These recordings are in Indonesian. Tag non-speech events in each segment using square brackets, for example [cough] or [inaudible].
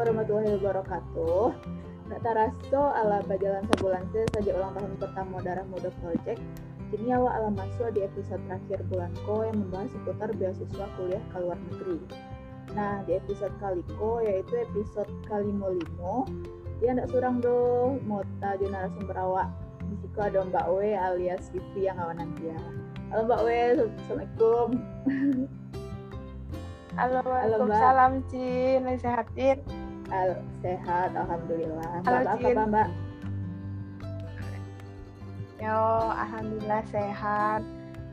warahmatullahi wabarakatuh. Nak taraso ala bajalan sebulan saja ulang tahun pertama Darah Muda Project. Kini awak ala masuk di episode terakhir bulan ko yang membahas seputar beasiswa kuliah ke luar negeri. Nah, di episode kali ko yaitu episode kali limo, dia ndak surang do mota di narasumber awak. Di situ ada Mbak W alias Vivi yang kawanan dia. Halo Mbak W, Assalamualaikum. Halo, Halo. Waalaikumsalam sehat Cin. Al- sehat, alhamdulillah. Halo, Mbak, apa Mbak? Yo, alhamdulillah sehat.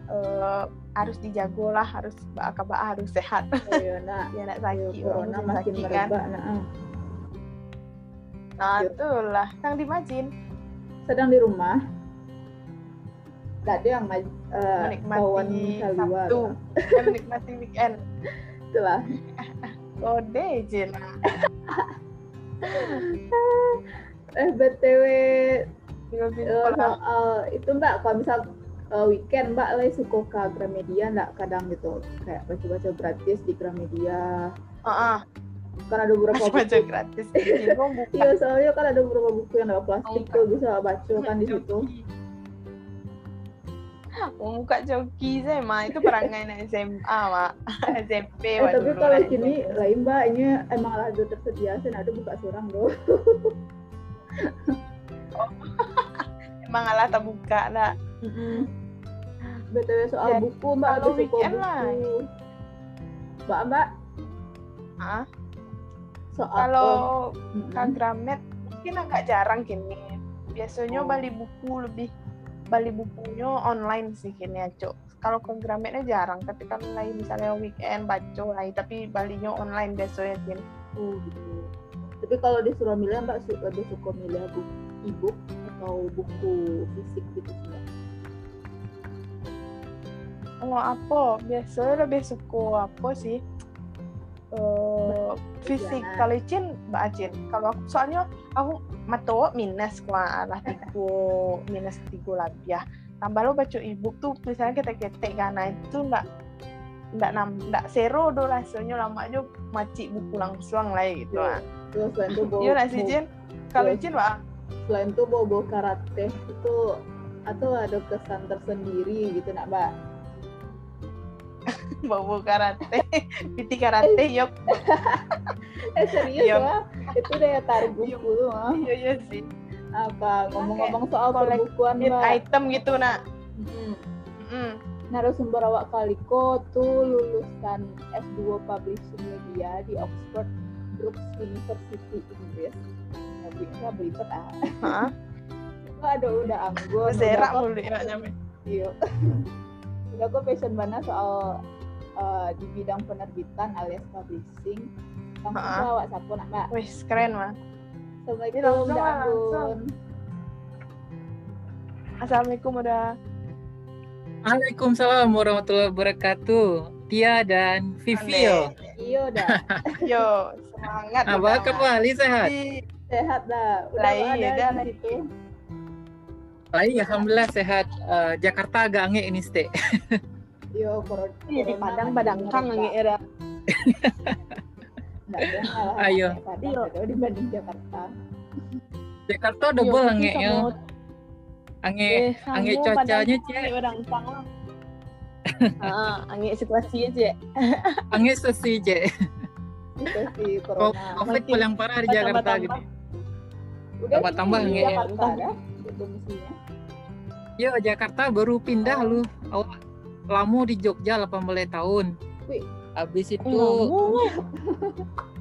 Eh, harus dijago lah, harus bak harus sehat. Oh, iya, [laughs] nak. Ya nak sakit, corona makin sakit kan. merebak. Nah. Nah, Yo. itulah. Kang Dimajin sedang di rumah. Gak ada yang maj- kawan menikmati. Sabtu, menikmati weekend. [laughs] Itulah. [laughs] Kode Cin. [laughs] Eh, BTW Film-film eh, itu Mbak, kalau misal eh, weekend Mbak lagi suka ke Gramedia nggak? Kadang gitu kayak baca-baca gratis di Gramedia. Heeh, kan ada beberapa baca buku. gratis. [laughs] Iya soalnya kan ada beberapa buku yang ada plastik Oh, tuh bisa baca kan di situ Mau buka joki saya mah itu perangai anak SMA mak [laughs] SMP eh, tapi kalau kini lain Mbak ini emang ada tersedia sih. Ada buka surang loh. [laughs] Emang alah tak buka lah BTW soal Jadi, buku Mbak kalau weekend buku. lah. Mbak Mbak. Hah? soal kalau Gramet mungkin agak jarang kini biasanya Oh. bali buku lebih bali bukunya online sih kini ya cok kalau ke Grametnya jarang tapi kan lain misalnya weekend baca lain tapi balinya online biasanya kin Oh gitu. Tapi kalau disuruh milih Mbak su- lebih suka milih buku e-book atau buku fisik gitu sih kalau apa? Biasanya lebih suka apa sih? Eh fisik kalau Cin Mbak Acin kalau aku soalnya aku mato minus kuah lah tiga minus lebih ya tambah lo baca ebook tuh misalnya kita ketek karena itu nggak nggak nam nggak sero do rasanya lama aja maci buku langsung lah gitu Iya. ah Terus selain itu bawa iya Cin kalau Iya. Cin Mbak selain itu bawa bawa karate itu atau ada kesan tersendiri gitu nak Mbak? Bawa karate [laughs] PT karate yuk [laughs] Eh serius Iya. ya? Itu daya tarik buku tuh ah. iya iya sih Apa ngomong-ngomong soal perbukuan Mbak? item gitu nak Mm. Mm. narasumber awak kaliko tuh lulusan S2 Publishing Media di Oxford Brookes University Inggris. Ya, bisa belibet ah. Itu ada udah udah kok- mulu ya nyampe. Iya. [laughs] udah kok passion mana soal eh, di bidang penerbitan alias publishing. Langsung Ha-ha. ke awak sapu nak mbak. Wih, keren mah. Assalamualaikum langsung Mbak lah, Anggun. langsung. Assalamualaikum udah. Waalaikumsalam warahmatullahi wabarakatuh. Tia dan Vivi yo. Iya udah Yo, semangat. Apa kabar? Ali sehat? Sehat dah. Udah Lah, ada iya, dah, di lah. situ. Baik, alhamdulillah sehat. Eh, Jakarta agak angin ini stay. [laughs] Yo, corona. Iya, di corona Padang nge era. [laughs] Nggak ada ngalah Ayo. Padang Iya. gitu dibanding Jakarta. Jakarta double Iya, angeknya. sama- Angin Eh, angin sama cuacanya, Padang, Cek. angin Badangkang lah. [laughs] Ah, angin situasi aja. je. Itu sih Ko- corona. Covid paling parah di Jakarta gitu. Udah tambah-tambah di nggak ya? Jakarta dah domisilinya. Yo Jakarta baru pindah lu. Awak lama di Jogja 18 tahun. Wih. Habis itu Lama.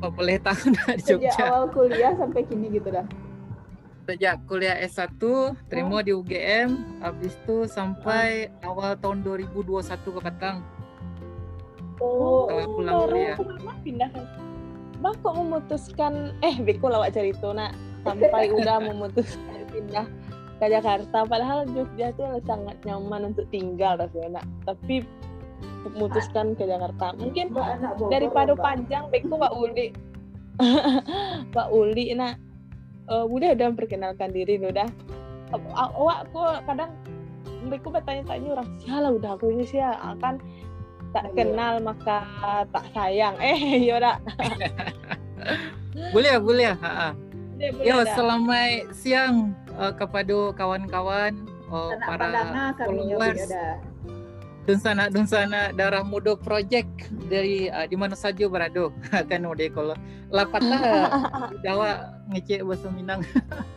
[laughs] 18 tahun di Sejak Jogja. awal kuliah sampai kini gitu dah. Sejak kuliah S1 terima di UGM, habis itu sampai awal tahun 2021 ke Batang. Oh, Setelah pulang baru kuliah. pindah kan? Bah kok memutuskan eh Beko lawak cerita nak sampai udah [laughs] memutuskan pindah ke Jakarta padahal Jogja itu sangat nyaman untuk tinggal rasanya nak tapi memutuskan ke Jakarta mungkin Mbak anak Bogor. daripada Mbak. panjang Beko Pak Uli [laughs] Pak Uli nak eh udah udah memperkenalkan diri lu dah Aw- awak kok kadang Beko bertanya-tanya orang sialah udah aku ini sih akan tak Iya. kenal maka tak sayang eh [laughs] yaudah boleh ya, boleh ya. Boleh, Ya, dah. selamat siang uh, kepada kawan-kawan uh, para followers. Dunsana Dunsana Darah Muda Project dari uh, di mana saja berada. [laughs] kan udah kalau lapatlah [laughs] Jawa ngecek bahasa Minang.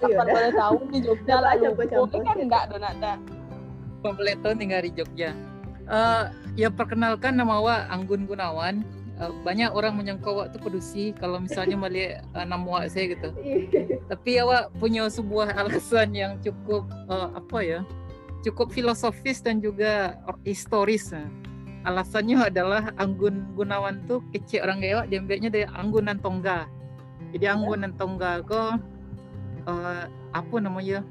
Iya Kapan dah. boleh tahu di Jogja Coba lah aja Boleh kan enggak donat dah. Tahun tinggal di Jogja. Uh, ya perkenalkan nama awak Anggun Gunawan. Uh, banyak orang menyangka awak tu pedusi kalau misalnya melihat uh, nama awak saya gitu. [laughs] Tapi awak punya sebuah alasan yang cukup uh, apa ya? Cukup filosofis dan juga historis. Nah. Alasannya adalah Anggun Gunawan tuh kecil orang Gewak diambilnya dari Anggunan Tongga. Jadi Anggunan Tongga kok uh, apa namanya?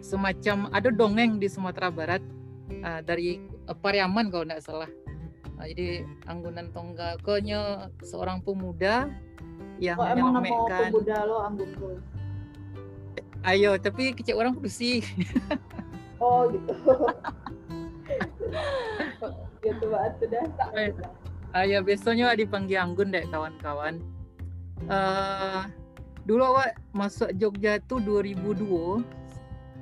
Semacam ada dongeng di Sumatera Barat uh, dari uh, Pariaman kalau tidak salah. Uh, jadi Anggunan Tongga koknya seorang pemuda yang Oh emang nama menyelamatkan pemuda lo Anggun. Ayo, tapi kecil orang pedusi. [laughs] Oh gitu. [laughs] gitu banget sudah. Eh, Ayo, besoknya dipanggil Anggun deh kawan-kawan. Eh, dulu awak masuk Jogja tuh 2002.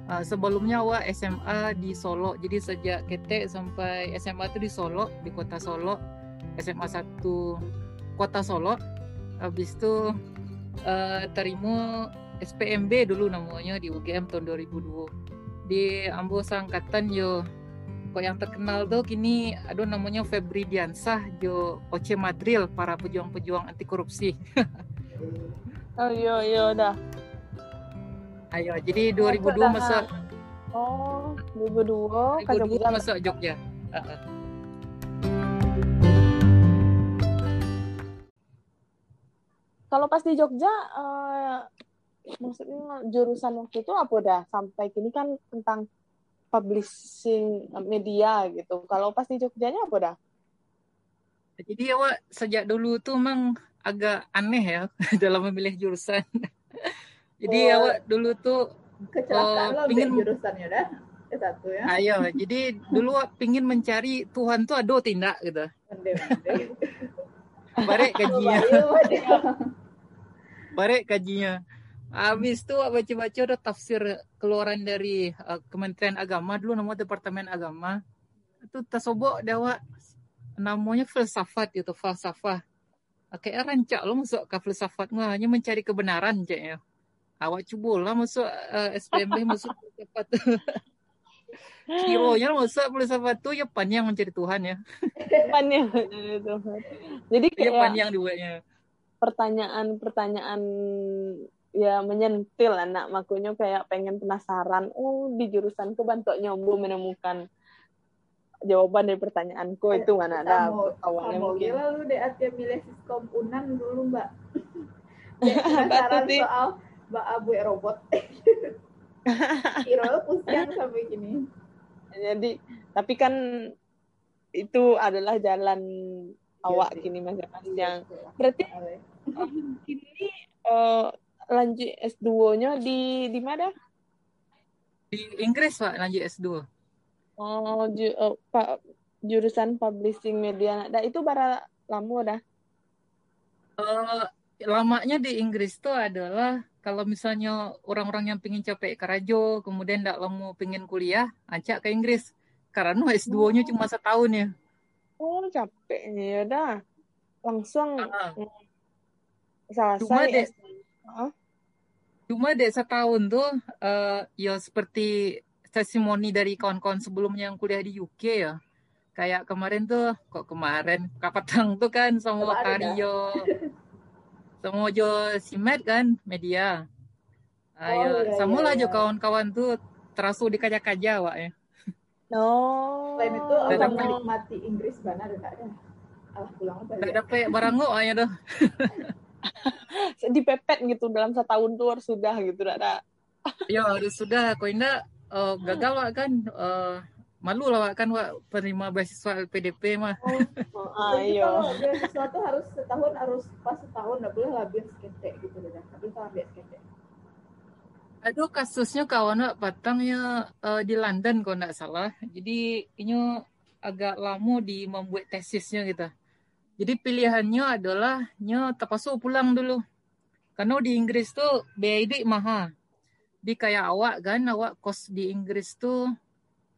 Eh, sebelumnya awak SMA di Solo. Jadi sejak ketek sampai SMA tuh di Solo, di kota Solo. SMA 1 kota Solo. Habis itu eh, terima SPMB dulu namanya di UGM tahun 2002. Di Ambo Angkatan yo kok yang terkenal tuh kini aduh namanya Febri Diansah jo Oce Madril para pejuang-pejuang anti korupsi. [laughs] Oh iya iya dah. Ayo, jadi 2002 dah. masuk Oh, 2002 ke 2002 Jogja. masuk Jogja. Ah. Kalau pas di Jogja eh, maksudnya jurusan waktu itu apa dah? Sampai kini kan tentang publishing media gitu. Kalau pas di Jogjanya apa dah? Jadi awak sejak dulu tuh emang agak aneh ya [laughs] dalam memilih jurusan. Jadi Oh. awak dulu tuh Kecelakaan Oh, ambil pingin- jurusannya dah. Satu ya. ayo, jadi dulu awak pingin mencari Tuhan tuh ada tindak gitu. [laughs] Barek kajinya. Barek kajinya. Habis itu awak baca-baca ada tafsir keluaran dari uh, Kementerian Agama dulu nama Departemen Agama. Itu tasobok awak namanya filsafat gitu, falsafah. Ah, Kayak rancak lo masuk ke filsafat mah hanya mencari kebenaran ceknya. Awak cuba lah masuk uh, SPMB masuk tu. [laughs] Kironya masuk filsafat tu ya panjang mencari Tuhan ya. [laughs] Depannya gitu. Jadi Ya kayak panjang dibuatnya. pertanyaan-pertanyaan ya menyentil anak makanya kayak pengen penasaran oh di jurusanku bantu nyoba menemukan jawaban dari pertanyaanku itu mana ada awalnya mungkin gila lu deh milih siskom unan dulu mbak. [laughs] Penasaran soal mbak abu robot. [laughs] Kira pusing sampai gini. jadi tapi kan itu adalah jalan awak sih. kini mas Mas, Iya, yang berarti kini [laughs] eh, lanjut S2-nya di di mana Di Inggris Pak lanjut S2. oh ju, eh, pa- jurusan publishing media nah itu bara lama dah Eh, lamanya di Inggris tuh adalah kalau misalnya orang-orang yang pingin capek karajo, kemudian tidak lama pingin kuliah, acak ke Inggris. Karena [laughs] S2-nya cuma setahun ya. oh capeknya ya dah langsung Ah, selesai Cuma deh. S- Hah? Cuma dek setahun tuh, eh, ya seperti testimoni dari kawan-kawan sebelumnya yang kuliah di UK ya. Kayak kemarin tuh, kok kemarin, Kapatang tuh kan sama Kemarin [laughs] dah. Sama Jo Simet kan, media. Oh, Ayo, iya, sama iya, lah jo iya. kawan-kawan tuh terasu dikajak-kajak wak ya. no Selain itu dapat. menikmati Inggris mana ada nggak ada? Alah pulang apa ya? dapet barang kok aja tuh. dipepet gitu dalam setahun tuh harus sudah gitu dah dah. Ya harus sudah, kau indah eh, gagal wak kan. eh, malu lah wak kan wak penerima beasiswa LPDP mah. oh, [laughs] Jadi ayo kalau beasiswa tuh harus setahun harus pas setahun nggak boleh lebih seketek gitu dah. Tapi kalau ambil seketek. Aduh kasusnya kawan wak patangnya eh, di London kalau nggak salah. Jadi ini agak lama di membuat tesisnya gitu. Jadi pilihannya adalah nyo terpaksa pulang dulu. Karena di Inggris tuh biaya hidup mahal. Di kayak awak kan, awak kos di Inggris tuh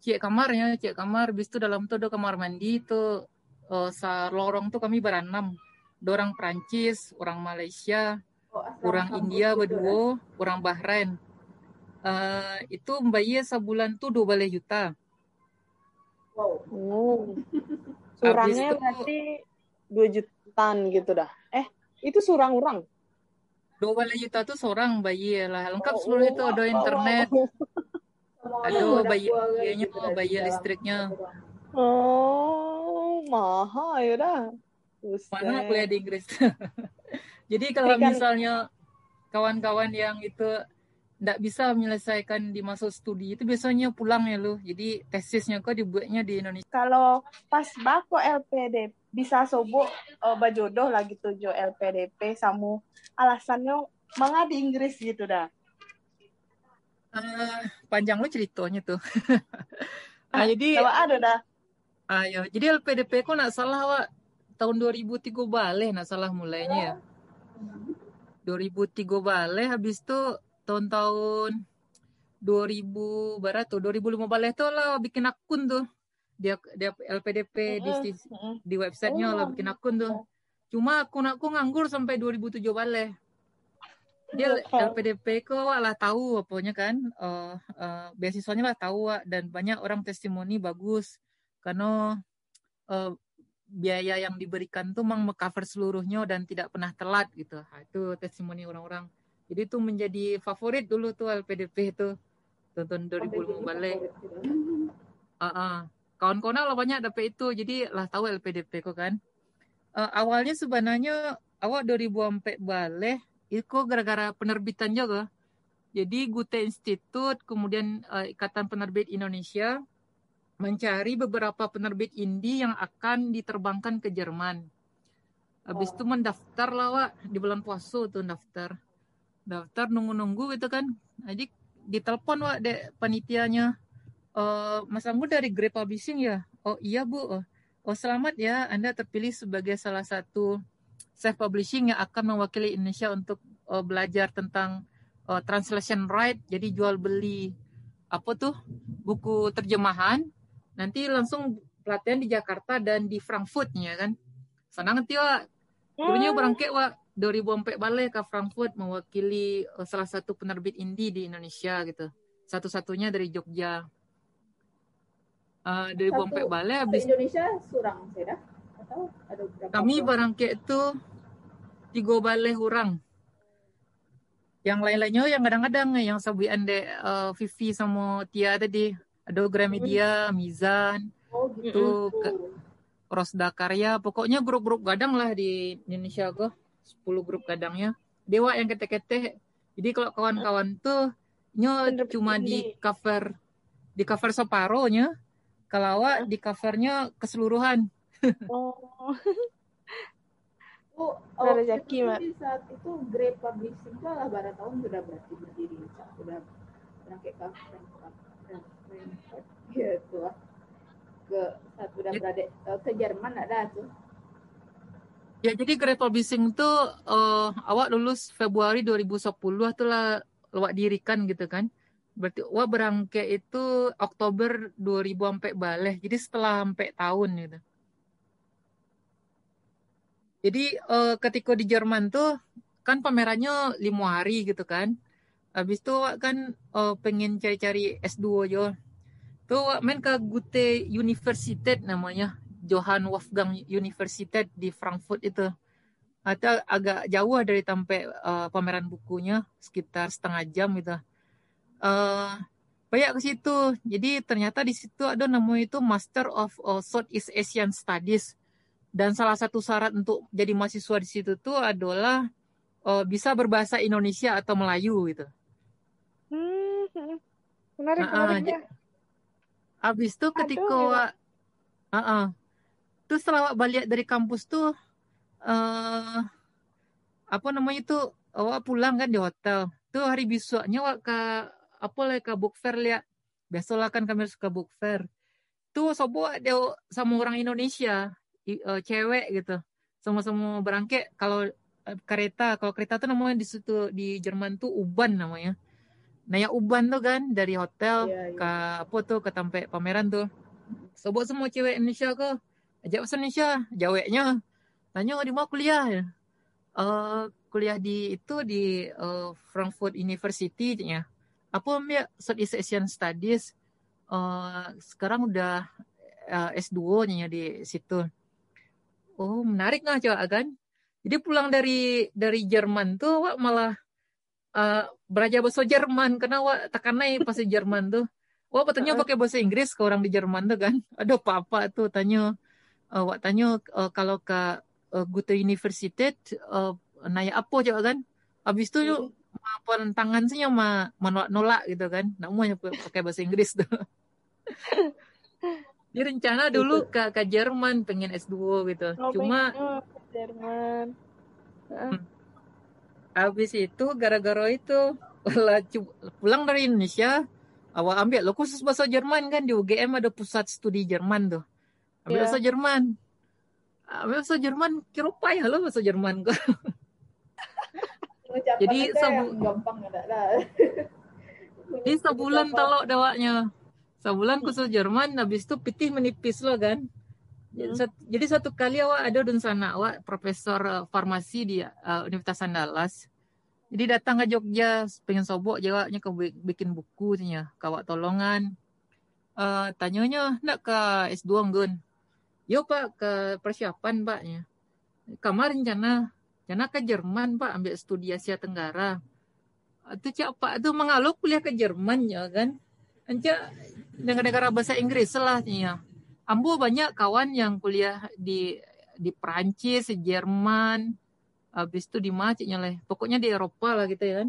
cek kamarnya, cek kamar, bis itu dalam tuh ada kamar mandi tuh uh, lorong tuh kami berenam. Dua orang Prancis, orang Malaysia, Oh, orang India gitu ya. berdua, orang Bahrain. Eh, itu bayar sebulan tuh 12 juta. Wow. Oh. [laughs] Surangnya itu- berarti 2 jutaan gitu dah. Eh, itu surang orang. 12 juta tuh seorang bayar lah. Lengkap Oh, seluruh itu ada oh, internet, [laughs] Aduh, bayi- bayarnya, dari bayar listriknya. Oh, mahal ya dah. Mana kuliah di Inggris. [laughs] Jadi kalau kan- misalnya kawan-kawan yang itu tidak bisa menyelesaikan di masa studi itu biasanya pulang ya lu. Jadi tesisnya kok dibuatnya di Indonesia. Kalau pas bako LPDP bisa sobo eh, bajodoh lah gitu jo LPDP samu alasannya mangga di Inggris gitu dah. Eh, panjang lu ceritanya tuh. [laughs] ah, jadi Kalau ada dah. ah, ya. jadi LPDP kok nak salah Wak. tahun 2003 balik nak salah mulainya ya. 2003 balik habis itu tahun-tahun 2000 barat tuh 2005 balik tuh lah bikin akun tuh dia dia LPDP di, di, websitenya lah bikin akun tuh cuma akun aku nganggur sampai 2007 balik dia Iya, LPDP kok lah tahu apanya kan eh eh, beasiswanya lah tahu Wak. dan banyak orang testimoni bagus karena eh, biaya yang diberikan tuh memang cover seluruhnya dan tidak pernah telat gitu. Ha, itu testimoni orang-orang. Jadi itu menjadi favorit dulu tuh LPDP itu tahun 2005 balik. Ah, ah. Kawan-kawan lah banyak dapat itu. Jadi lah tahu LPDP kok kan. Eh, awalnya sebenarnya awak 2004 balik itu gara-gara penerbitan juga. Jadi Gute Institute kemudian eh, Ikatan Penerbit Indonesia mencari beberapa penerbit indie yang akan diterbangkan ke Jerman. Habis itu mendaftar lah Wak. di bulan puasa tuh daftar. Daftar nunggu-nunggu gitu kan. Jadi ditelepon Wak dek panitianya. Eh Mas Anggu dari Grey Publishing ya? Oh iya Bu. Oh, Oh selamat ya Anda terpilih sebagai salah satu self publishing yang akan mewakili Indonesia untuk eh, belajar tentang eh, translation right. Jadi jual beli apa tuh buku terjemahan. Nanti langsung pelatihan di Jakarta dan di Frankfurtnya kan? Sana nanti wa dulunya berangkat wa 2004 balik ke Frankfurt mewakili eh, salah satu penerbit indie di Indonesia gitu. Satu-satunya dari Jogja. Uh, 2004 Satu- balik Di habis Indonesia surang saya ada berapa? kami berangkat itu tiga balik orang yang lain-lainnya yang kadang-kadang yang sabuan dek uh, Vivi sama Tia tadi ada Gramedia, Mizan, Oh gitu. itu ke- Rosda Karya, pokoknya grup-grup gadang lah di Indonesia kok. 10 grup gadangnya. Dewa yang kete-kete. Jadi kalau kawan-kawan tuh nyo cuma di cover di cover separohnya. Kalau di covernya keseluruhan. Oh. [laughs] Oh, Ada oh, rezeki, Mak. saat itu Grey Publishing itu lah barat tahun sudah berarti berdiri sudah berangkat ke Frankfurt Frankfurt gitu lah ke saat sudah Ya. berada eh, ke Jerman ada tuh Ya jadi Great Publishing tuh eh, awak lulus Februari 2010 tuh lah awak dirikan gitu kan. Berarti awak berangkat itu Oktober 2000 sampai balik. Jadi setelah sampai tahun gitu. Jadi eh, ketika di Jerman tuh kan pamerannya lima hari gitu kan. Habis itu kan eh, pengen cari-cari S2 aja. Tuh main ke Goethe Universität namanya. Johann Wolfgang Universität di Frankfurt itu. Atau agak jauh dari sampai eh, pameran bukunya sekitar setengah jam gitu. Eh banyak ke situ. Jadi ternyata di situ ada namanya itu Master of uh, Southeast Asian Studies. Dan salah satu syarat untuk jadi mahasiswa di situ tuh adalah eh, bisa berbahasa Indonesia atau Melayu gitu. Hmm. Menarik, Ah, ah, menarik ya. Habis itu ketika Aduh, awak Heeh. Terus setelah balik dari kampus tuh eh apa namanya itu awak pulang kan di hotel. Tuh hari besoknya awak ke apa lah ke book fair lihat. Biasalah kan kami suka book fair. Tuh sobo ada sama orang Indonesia, eh, cewek gitu. Sama-sama berangkat kalau kereta. Kalau kereta tuh namanya di situ di Jerman tuh Uban namanya. Nah ya Uban tuh kan dari hotel Iya, iya. ke apa tuh ke tempat pameran tuh. Sebut semua cewek Indonesia ke ajak bahasa Indonesia, jawabnya tanya di mana kuliah ya. Eh, kuliah di itu di eh, Frankfurt University nya. Apa ambil Southeast Asian Studies. Eh, sekarang udah eh, S2 nya di situ. Oh, menarik nggak coba kan? Jadi pulang dari dari Jerman tuh wak malah eh, belajar bahasa Jerman karena wak tekanai pas di Jerman tuh. Wak katanya pakai bahasa Inggris ke orang di Jerman tuh kan. [laughs] Ada apa-apa tuh tanya eh, wak tanya eh, kalau ke uh, Goethe Universität uh, nanya apa coba kan. Habis itu yuk penentangan sih yang ma menolak-nolak gitu kan. Nak mau pakai bahasa Inggris tuh. [laughs] Dia rencana dulu ke ke Jerman pengen S2 gitu. Oh, Cuma ke Jerman. Heeh. habis itu gara-gara itu [laughs] pulang dari Indonesia awal ambil lo khusus bahasa Jerman kan di UGM ada pusat studi Jerman tuh. Ambil Iya. bahasa Jerman. Ambil bahasa Jerman kira payah lo bahasa Jerman kok. Jadi sebu- gampang ada lah. Jadi sebulan telok dawaknya. Sebulan khusus Jerman, habis itu pitih menipis lo kan. Jadi, Hmm. sat- jadi satu kali awak ada dan sana awak profesor eh, farmasi di eh, Universitas Andalas. Jadi datang ke Jogja, pengen sobok jawabnya ke bi- bikin buku nya, kawak tolongan. Eh tanyanya nak ke S2 nggun. Yo pak ke persiapan paknya. Kamar rencana, rencana ke Jerman pak ambil studi Asia Tenggara. Itu cak pak tuh mengalu kuliah ke Jerman ya kan. Anca negara-negara bahasa Inggris lah nya. Ambo banyak kawan yang kuliah di di Prancis, Jerman, habis itu di macetnya lah. Pokoknya di Eropa lah gitu ya kan.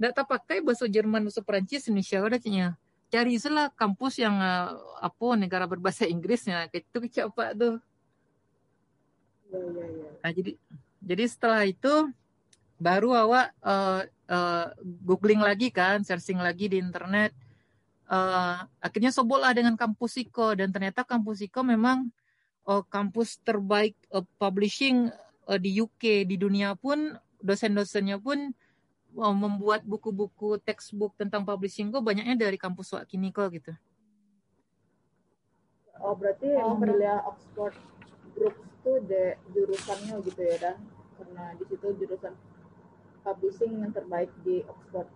Nggak tak pakai bahasa Jerman, bahasa Prancis, Indonesia udah nya. Cari salah kampus yang eh, apa negara berbahasa Inggrisnya. Itu kecap pak tuh. Iya, iya, iya. Nah, jadi jadi setelah itu baru awak eh, eh, googling lagi kan, searching lagi di internet. Eh, akhirnya sobolah dengan kampus Iko dan ternyata kampus Iko memang eh, kampus terbaik eh, publishing eh, di UK di dunia pun dosen-dosennya pun eh, membuat buku-buku textbook tentang publishing kok banyaknya dari kampus Wakini kok gitu. Oh berarti Oh, memilih Oxford Brooks tuh de jurusannya gitu ya dah karena di situ jurusan publishing yang terbaik di Oxford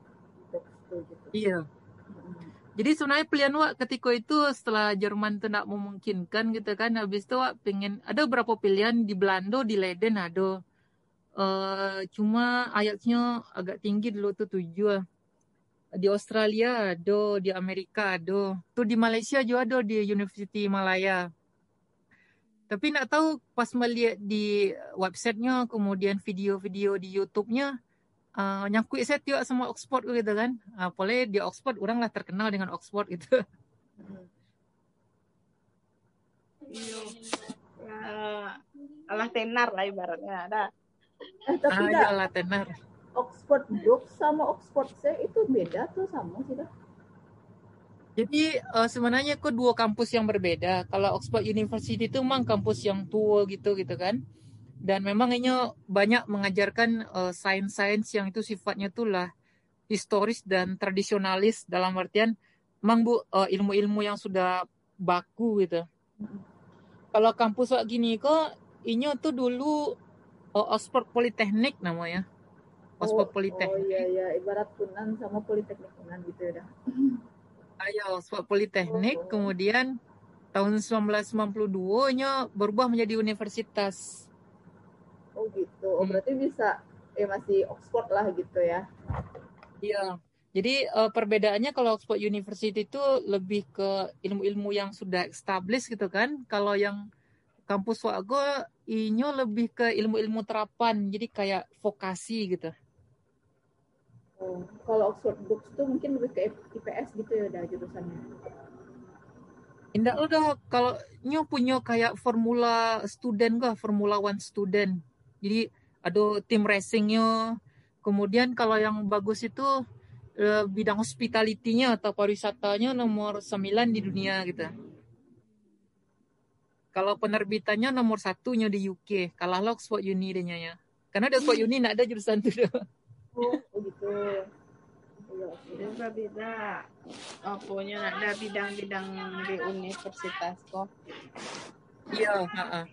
Brooks tuh gitu. Iya. Jadi sebenarnya pilihan Wak ketika itu setelah Jerman itu tidak memungkinkan gitu kan. Habis itu Wak pengen ada beberapa pilihan di Belanda, di Leiden ada. Eh cuma ayatnya agak tinggi dulu tuh tujuh. Di Australia ada, di Amerika ada. Tuh di Malaysia juga ada di University Malaya. Tapi nak tahu pas melihat di websitenya kemudian video-video di YouTube-nya uh, nyangkut saya tiap sama Oxford gitu kan. Uh, boleh di Oxford orang lah terkenal dengan Oxford gitu. Hmm. Ya, alah tenar lah ibaratnya. Ada. Eh tapi Ah, dah ya lah tenar. Oxford Brooks sama Oxford saya itu beda tuh sama sih. Jadi uh, sebenarnya kok dua kampus yang berbeda. Kalau Oxford University itu memang kampus yang tua gitu gitu kan. Dan memang ini banyak mengajarkan uh, sains-sains yang itu sifatnya tuh lah historis dan tradisionalis dalam artian memang bu uh, ilmu-ilmu yang sudah baku gitu. Kalau kampus kayak gini kok ini tuh dulu uh, Oxford Polytechnic namanya. Oxford Oh, Polytechnic. Oh iya iya ibarat Kunan sama Politeknik Kunan gitu ya dah. Ayo, Oxford Politeknik, Oh. kemudian tahun 1992-nya berubah menjadi universitas. Oh gitu. Oh Hmm. berarti bisa eh masih Oxford lah gitu ya. Iya. Jadi eh, perbedaannya kalau Oxford University itu lebih ke ilmu-ilmu yang sudah established gitu kan. Kalau yang kampus Wago ini lebih ke ilmu-ilmu terapan. Jadi kayak vokasi gitu. Oh, kalau Oxford Brooks tuh mungkin lebih ke IPS gitu ya dah jurusannya. Indah udah kalau nyo punya kayak formula student gak, formula one student. Jadi ada tim racingnya. Kemudian kalau yang bagus itu eh, bidang hospitality-nya atau pariwisatanya nomor 9 di dunia gitu. Kalau penerbitannya nomor satunya di UK, kalah Oxford Uni dia ya. Karena di Oxford Uni nak ada jurusan tu dah. Oh, [laughs] oh gitu. Iya, oke. Beda beda. Apanya nak ada bidang-bidang di universitas kok. Iya.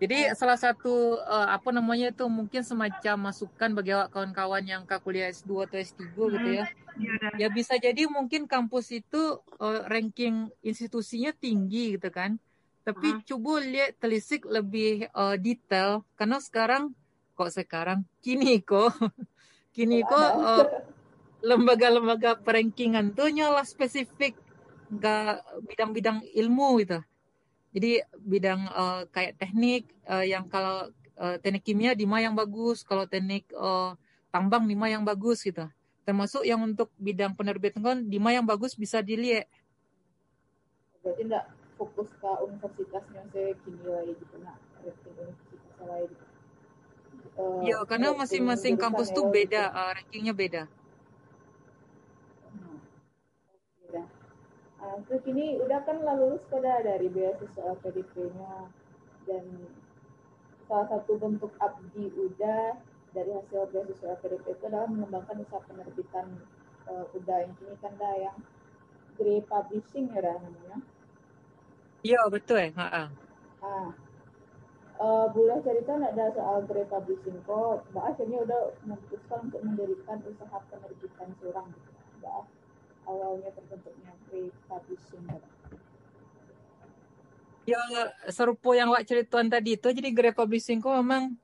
Jadi salah satu uh, apa namanya itu mungkin semacam masukan bagi awak kawan-kawan yang ke kuliah S2 atau S3 gitu ya. Iya. Ya bisa jadi mungkin kampus itu uh, ranking institusinya tinggi gitu kan. Tapi Ah. coba lihat telisik lebih uh, detail karena sekarang kok sekarang kini kok [laughs] kini Kalau kok uh, lembaga-lembaga perankingan tuh nyala spesifik ke bidang-bidang ilmu gitu. Jadi bidang uh, kayak teknik uh, yang kalau uh, teknik kimia di mana yang bagus, kalau teknik uh, tambang di mana yang bagus gitu. Termasuk yang untuk bidang penerbitan kan di mana yang bagus bisa dilihat. Berarti enggak fokus ke universitasnya saya kini lagi gitu nak rating universitas lain. Eh, Ya, karena masing-masing kampus tuh gitu. beda, uh, rankingnya beda. Hmm. Oke dah. Ah, terus ini udah kan lah lulus pada dari beasiswa PDP-nya dan salah satu bentuk abdi udah dari hasil beasiswa PDP itu adalah mengembangkan usaha penerbitan eh, udah yang kini kan dah yang Grey Publishing ya dah namanya. Iya betul. Ha Ah, eh, boleh cerita nggak ada soal Grey Publishing kok? Mbak akhirnya udah memutuskan untuk mendirikan usaha penerbitan seorang gitu. Mbak awalnya terbentuknya Grey Publishing. Mbak. Ya serupa yang awak cerituan tadi itu jadi Grey Publishing kok memang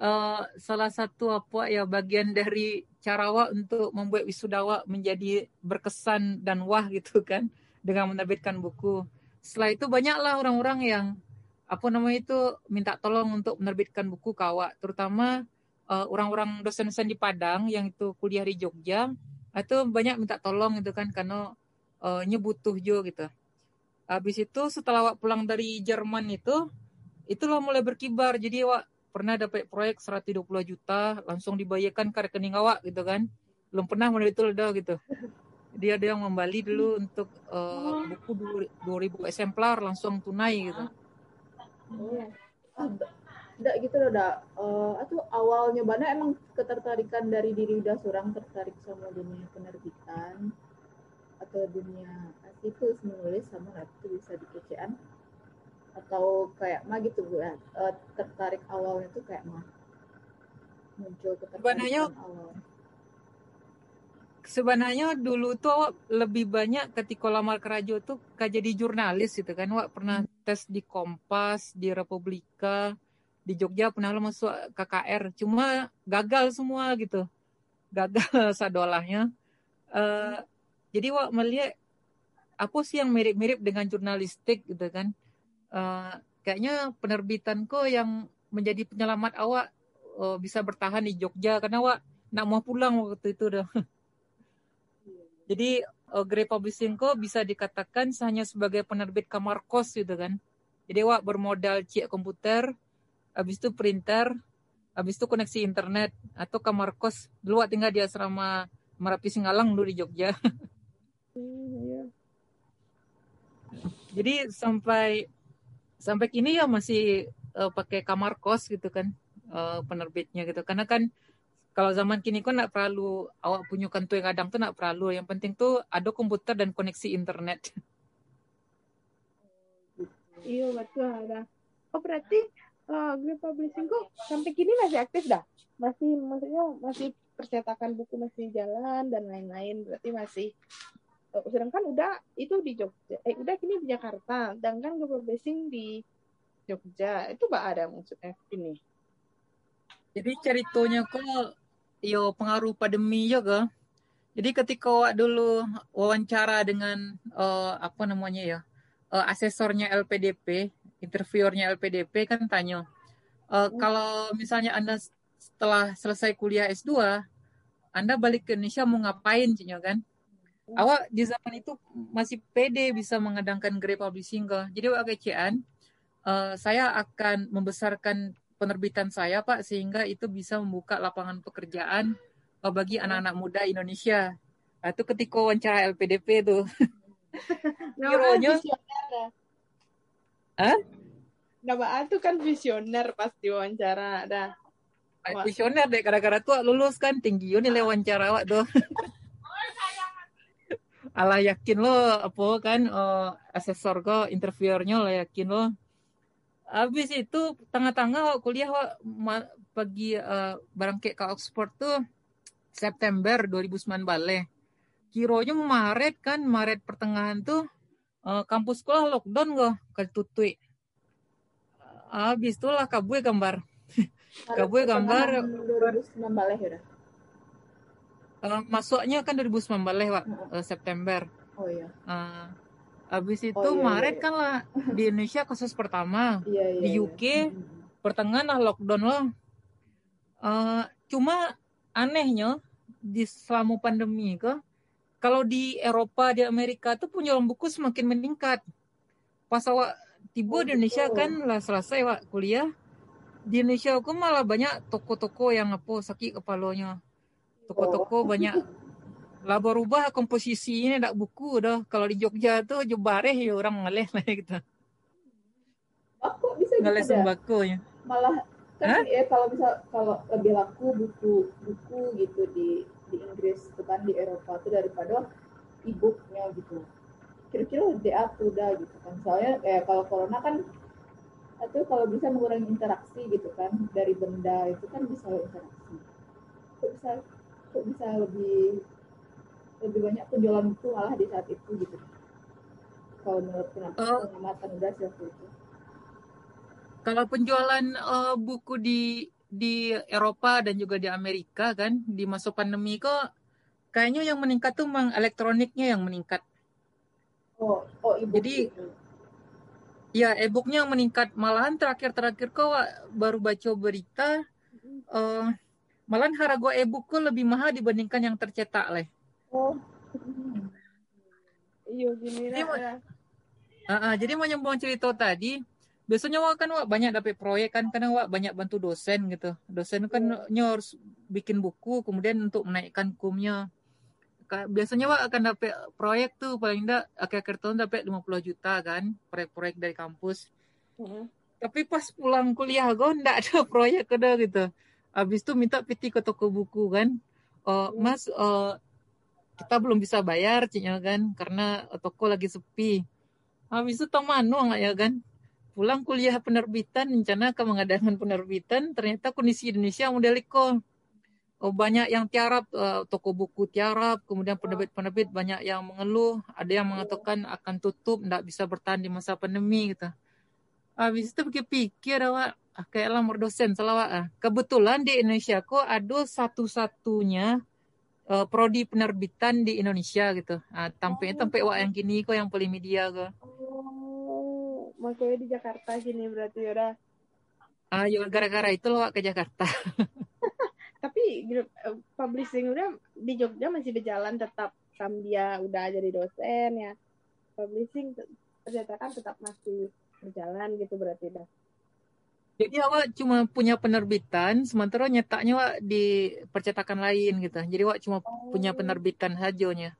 uh, salah satu apa ya bagian dari cara awak untuk membuat wisuda awak menjadi berkesan dan wah gitu kan dengan menerbitkan buku. Setelah itu banyaklah orang-orang yang apa namanya itu minta tolong untuk menerbitkan buku ke awak, terutama uh, orang-orang dosen-dosen di Padang yang itu kuliah di Jogja itu banyak minta tolong gitu kan karena uh, nya butuh jo gitu. Habis itu setelah awak pulang dari Jerman itu, itulah mulai berkibar. Jadi awak pernah dapat proyek 120 juta, langsung dibayarkan ke rekening awak gitu kan. Belum pernah menerima itu dah gitu. Dia ada yang membali dulu untuk uh, buku 2000 eksemplar langsung tunai gitu. Nggak gitu loh, dak. Eh, itu awalnya mana emang ketertarikan dari diri udah seorang tertarik sama dunia penerbitan atau dunia itu menulis sama itu bisa dikecean. Atau kayak mah gitu bu Eh, tertarik awalnya tuh kayak mah. Muncul Sebenarnya- ketertarikan awal. Sebenarnya dulu tuh awak lebih banyak ketika lamar kerja tuh kayak jadi jurnalis gitu kan. Awak pernah tes di Kompas, di Republika, di Jogja pernah lo masuk KKR. Cuma gagal semua gitu. Gagal [laughs] sadolahnya. Eh, jadi awak melihat apa sih yang mirip-mirip dengan jurnalistik gitu kan. Eh, kayaknya penerbitanku yang menjadi penyelamat awak eh, bisa bertahan di Jogja karena awak nak mau pulang waktu itu dah. [laughs] Jadi uh, Grey Publishing Co bisa dikatakan hanya sebagai penerbit kamar kos gitu kan. Jadi awak bermodal cek komputer, habis itu printer, habis itu koneksi internet atau kamar kos. Dulu tinggal di asrama Merapi Singalang dulu di Jogja. Iya. Jadi sampai sampai kini ya masih uh, pakai kamar kos gitu kan uh, penerbitnya gitu. Karena kan kalau zaman kini kan nak perlu awak punya kantu yang kadang tuh nak perlu. Yang penting tuh ada komputer dan koneksi internet. Iya betul ada. Oh berarti uh, Green Publishing kok sampai kini masih aktif dah? Masih maksudnya masih percetakan buku masih jalan dan lain-lain berarti masih uh, sedangkan udah itu di Jogja eh udah kini di Jakarta sedangkan Green Publishing di Jogja itu mbak ada maksudnya ini Jadi ceritanya kok yo pengaruh pandemi juga. Jadi ketika awak dulu wawancara dengan eh, apa namanya ya eh, asesornya LPDP, interviewernya LPDP kan tanya, eh, kalau misalnya anda setelah selesai kuliah S2, anda balik ke Indonesia mau ngapain, Cinya kan? Awak di zaman itu masih pede bisa mengadakan Grey Publishing ke. Jadi awak kecean, eh, saya akan membesarkan penerbitan saya Pak sehingga itu bisa membuka lapangan pekerjaan uh, bagi anak-anak muda Indonesia. Nah, itu ketika wawancara LPDP tuh. Dah. Hah? Nah, Mbak An tuh kan visioner pas diwawancara dah. Visioner deh gara-gara tuh lulus kan tinggi yo nilai wawancara awak tuh [laughs] Alah yakin lo apa kan eh, asesor ko interviewernya lah yakin lo habis itu tengah-tengah kuliah wak pagi barangke ke Oxford tuh September 2009 balik kironya Maret kan Maret pertengahan tuh eh, kampus sekolah lockdown go ketutui habis itulah kabue gambar [laughs] Kabue gambar- 2009 balik ya udah. Eh, masuknya kan 2019 Pak, eh, September. Oh iya. Eh, habis itu Oh, iya, iya, Maret iya. kan lah di Indonesia kasus pertama. [laughs] Iya iya. Di iya. UK, Mm-mm. Pertengahan lah lockdown loh. Eh, cuma anehnya di selama pandemi ke kalau di Eropa di Amerika tuh penjualan buku semakin meningkat. Pas awak Oh, tiba di Indonesia gitu. kan lah selesai wak kuliah. Di Indonesia aku malah banyak toko-toko yang apa sakit kepalanya. Toko-toko banyak lah berubah komposisinya tak buku dah. Kalau di Jogja tuh jebareh ya orang ngaleh lah [laughs] gitu. Aku bisa gitu dah. sembako ya. Malah Hah? kan ya kalau bisa kalau lebih laku buku buku gitu di di Inggris itu kan di Eropa tuh daripada e-booknya gitu. Kira-kira DA tuh udah gitu kan. Soalnya eh kalau corona kan itu kalau bisa mengurangi interaksi gitu kan dari benda itu kan bisa interaksi. Kok bisa kok bisa lebih lebih banyak penjualan buku malah di saat itu gitu. Kalau menurut pengamatan Oh. pengamatan udah sih waktu itu. Kalau penjualan eh, buku di di Eropa dan juga di Amerika kan di masa pandemi kok kayaknya yang meningkat tuh memang elektroniknya yang meningkat. Oh, oh ibu. Jadi, Ya, e-booknya yang meningkat. Malahan terakhir-terakhir kok baru baca berita eh malahan harga e-book kok lebih mahal dibandingkan yang tercetak leh. oh. Iya gini Ini lah. mau- ya. Jadi mau nyambung cerita tadi, biasanya wak kan wak banyak dapat proyek kan karena wak banyak bantu dosen gitu. Dosen kan nya harus bikin buku kemudian untuk menaikkan kumnya. Biasanya wak akan dapat proyek tuh paling enggak akhir-akhir tahun dapat 50 juta kan proyek-proyek dari kampus. Heeh. Tapi pas pulang kuliah gue ndak ada [laughs] proyek ada gitu. Habis itu minta PT ke toko buku kan. Oh, mas eh, kita belum bisa bayar ciknya kan karena toko lagi sepi. Habis itu tamanu nggak ya kan. Pulang kuliah penerbitan rencana ke mengadakan penerbitan ternyata kondisi Indonesia model iko. Oh, banyak yang tiarap eh, toko buku tiarap, kemudian penerbit-penerbit banyak yang mengeluh, ada yang mengatakan akan tutup, ndak bisa bertahan di masa pandemi gitu. Habis itu pikir-pikir awak ah, kayak lah dosen salah awak ah. Kebetulan di Indonesia kok ada satu-satunya eh, prodi penerbitan di Indonesia gitu. Ah, tampaknya sampai wak yang gini kok yang polimedia kok. Oh, makanya di Jakarta sini berarti ya udah. Ah, ya gara-gara itu loh ke Jakarta. [laughs] Tapi grup eh, publishing udah di Jogja masih berjalan tetap dia udah jadi dosen ya. Publishing te- ternyata kan tetap masih berjalan gitu berarti dah. Jadi awak cuma punya penerbitan, sementara nyetaknya wak di percetakan lain gitu. Jadi wak cuma punya penerbitan hajanya.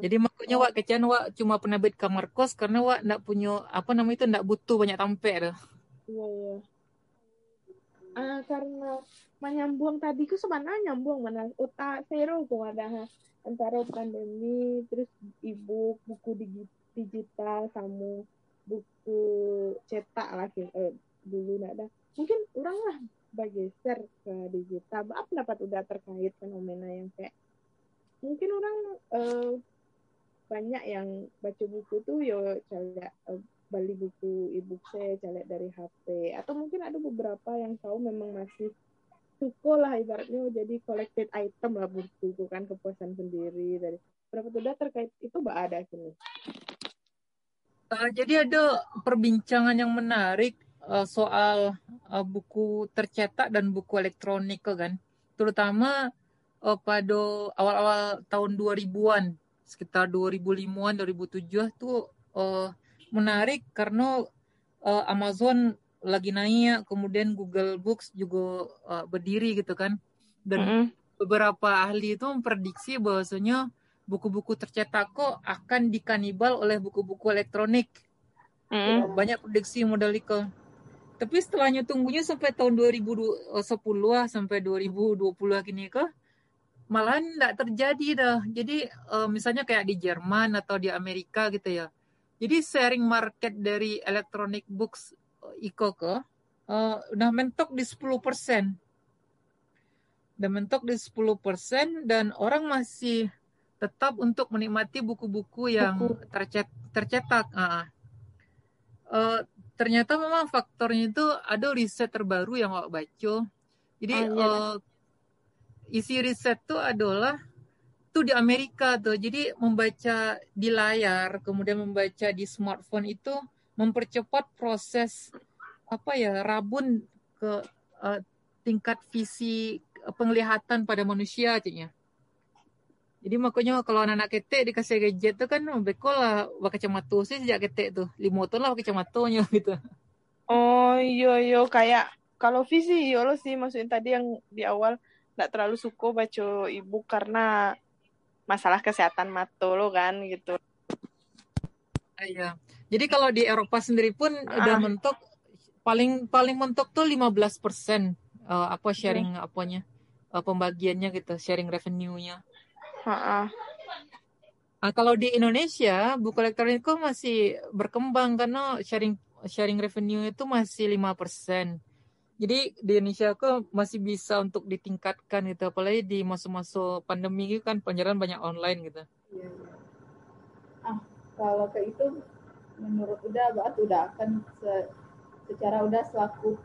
Jadi makanya wak kecian wak cuma penerbit kamar kos karena wak ndak punya apa namanya itu ndak butuh banyak tampek tuh. Iya iya. Ah karena menyambung tadi ku sebenarnya nyambung mana uta zero ku ada antara pandemi terus ibu buku digi- digital sama buku cetak lah. Eh, dulu nggak ada mungkin orang lah bergeser ke digital apa pendapat udah terkait fenomena yang kayak mungkin orang eh, banyak yang baca buku tuh yo kayak eh, beli buku e-book saya caleg dari HP atau mungkin ada beberapa yang tahu memang masih suko lah ibaratnya jadi collected item lah buku kan kepuasan sendiri. Dari berapa udah terkait itu mbak ada sini. Uh, jadi ada perbincangan yang menarik uh, soal uh, buku tercetak dan buku elektronik kan. Terutama uh, pada awal-awal tahun 2000-an, sekitar 2005-an, 2007 tuh uh, menarik karena uh, Amazon lagi naik, kemudian Google Books juga uh, berdiri gitu kan. Dan beberapa ahli itu memprediksi bahwasanya buku-buku tercetak kok akan dikanibal oleh buku-buku elektronik. Mm-mm. Banyak prediksi model itu. Tapi setelahnya tunggunya sampai tahun 2010 lah sampai 2020 gini ke malah tidak terjadi dah. Jadi uh, misalnya kayak di Jerman atau di Amerika gitu ya. Jadi sharing market dari electronic books uh, Iko ke uh, udah mentok di 10%. Udah mentok di 10% dan orang masih tetap untuk menikmati buku-buku yang Buku. tercet tercetak. Uh, uh, ternyata memang faktornya itu ada riset terbaru yang aku baca. Jadi oh, iya. uh, isi riset tuh adalah tuh di Amerika tuh. Jadi membaca di layar, kemudian membaca di smartphone itu mempercepat proses apa ya rabun ke uh, tingkat visi penglihatan pada manusia ceknya. Jadi makanya kalau anak-anak ketek dikasih gadget tuh kan bekol lah pakai kacamata sih sejak ketek tuh. Lima tahun lah pakai kacamatanya [laughs] gitu. Oh iya iya kayak kalau visi ya lo sih maksudnya tadi yang di awal nggak terlalu suka baca ibu karena masalah kesehatan mata lo kan gitu. Iya. Jadi kalau di Eropa sendiri pun ah. udah mentok paling paling mentok tuh 15% uh, apa sharing hmm. apanya uh, pembagiannya gitu, sharing revenue-nya. Uh, Nah, kalau di Indonesia buku elektronik masih berkembang karena sharing sharing revenue itu masih lima persen jadi di Indonesia kok masih bisa untuk ditingkatkan gitu apalagi di masa-masa pandemi itu kan penyiaran banyak online gitu. Iya, ah kalau kayak itu menurut udah banget udah akan se secara udah selaku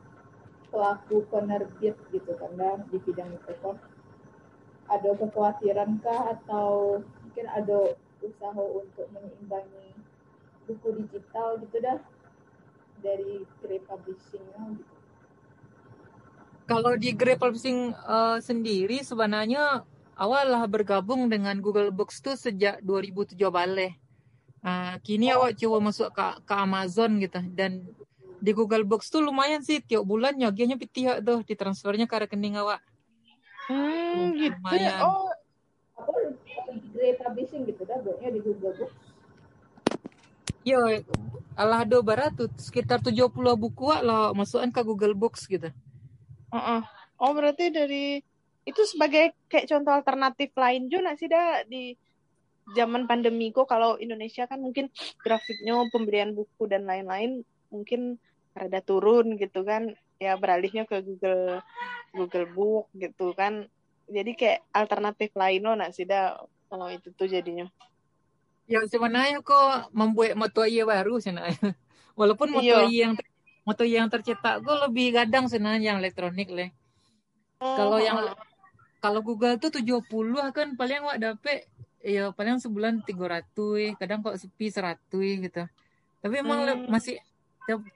pelaku penerbit gitu kan di bidang itu kok ada kekhawatiran kah atau mungkin ada usaha untuk menyeimbangi buku digital gitu dah dari Grey Publishing gitu kalau di Grey Publishing uh, sendiri sebenarnya awal lah bergabung dengan Google Books tuh sejak 2007 balik. Uh, kini oh. awak coba masuk ke, ke Amazon gitu dan di Google Books tuh lumayan sih tiap bulan nyagianya pitiak tuh ditransfernya ke rekening awak. Hmm, gitu. Lumayan. Oh, apa Grey Publishing gitu dah buatnya di Google Books. Yo, Allah do barat tuh sekitar 70 buku lah masukan ke Google Books gitu. Uh-uh. Oh berarti dari itu sebagai kayak contoh alternatif lain juga sih dah di zaman pandemi kok kalau Indonesia kan mungkin grafiknya pemberian buku dan lain-lain mungkin rada turun gitu kan. Ya beralihnya ke Google Google Book gitu kan. Jadi kayak alternatif lain loh nak sih dah kalau itu tuh jadinya? Ya sebenarnya kok membuat moto iya baru sih [laughs] walaupun iya. yang moto yang tercetak gue lebih gadang sebenarnya yang elektronik leh. Oh. Kalau yang kalau Google tuh 70 kan paling wak dapet ya paling sebulan 300 kadang kok sepi 100 gitu. Tapi emang hmm. masih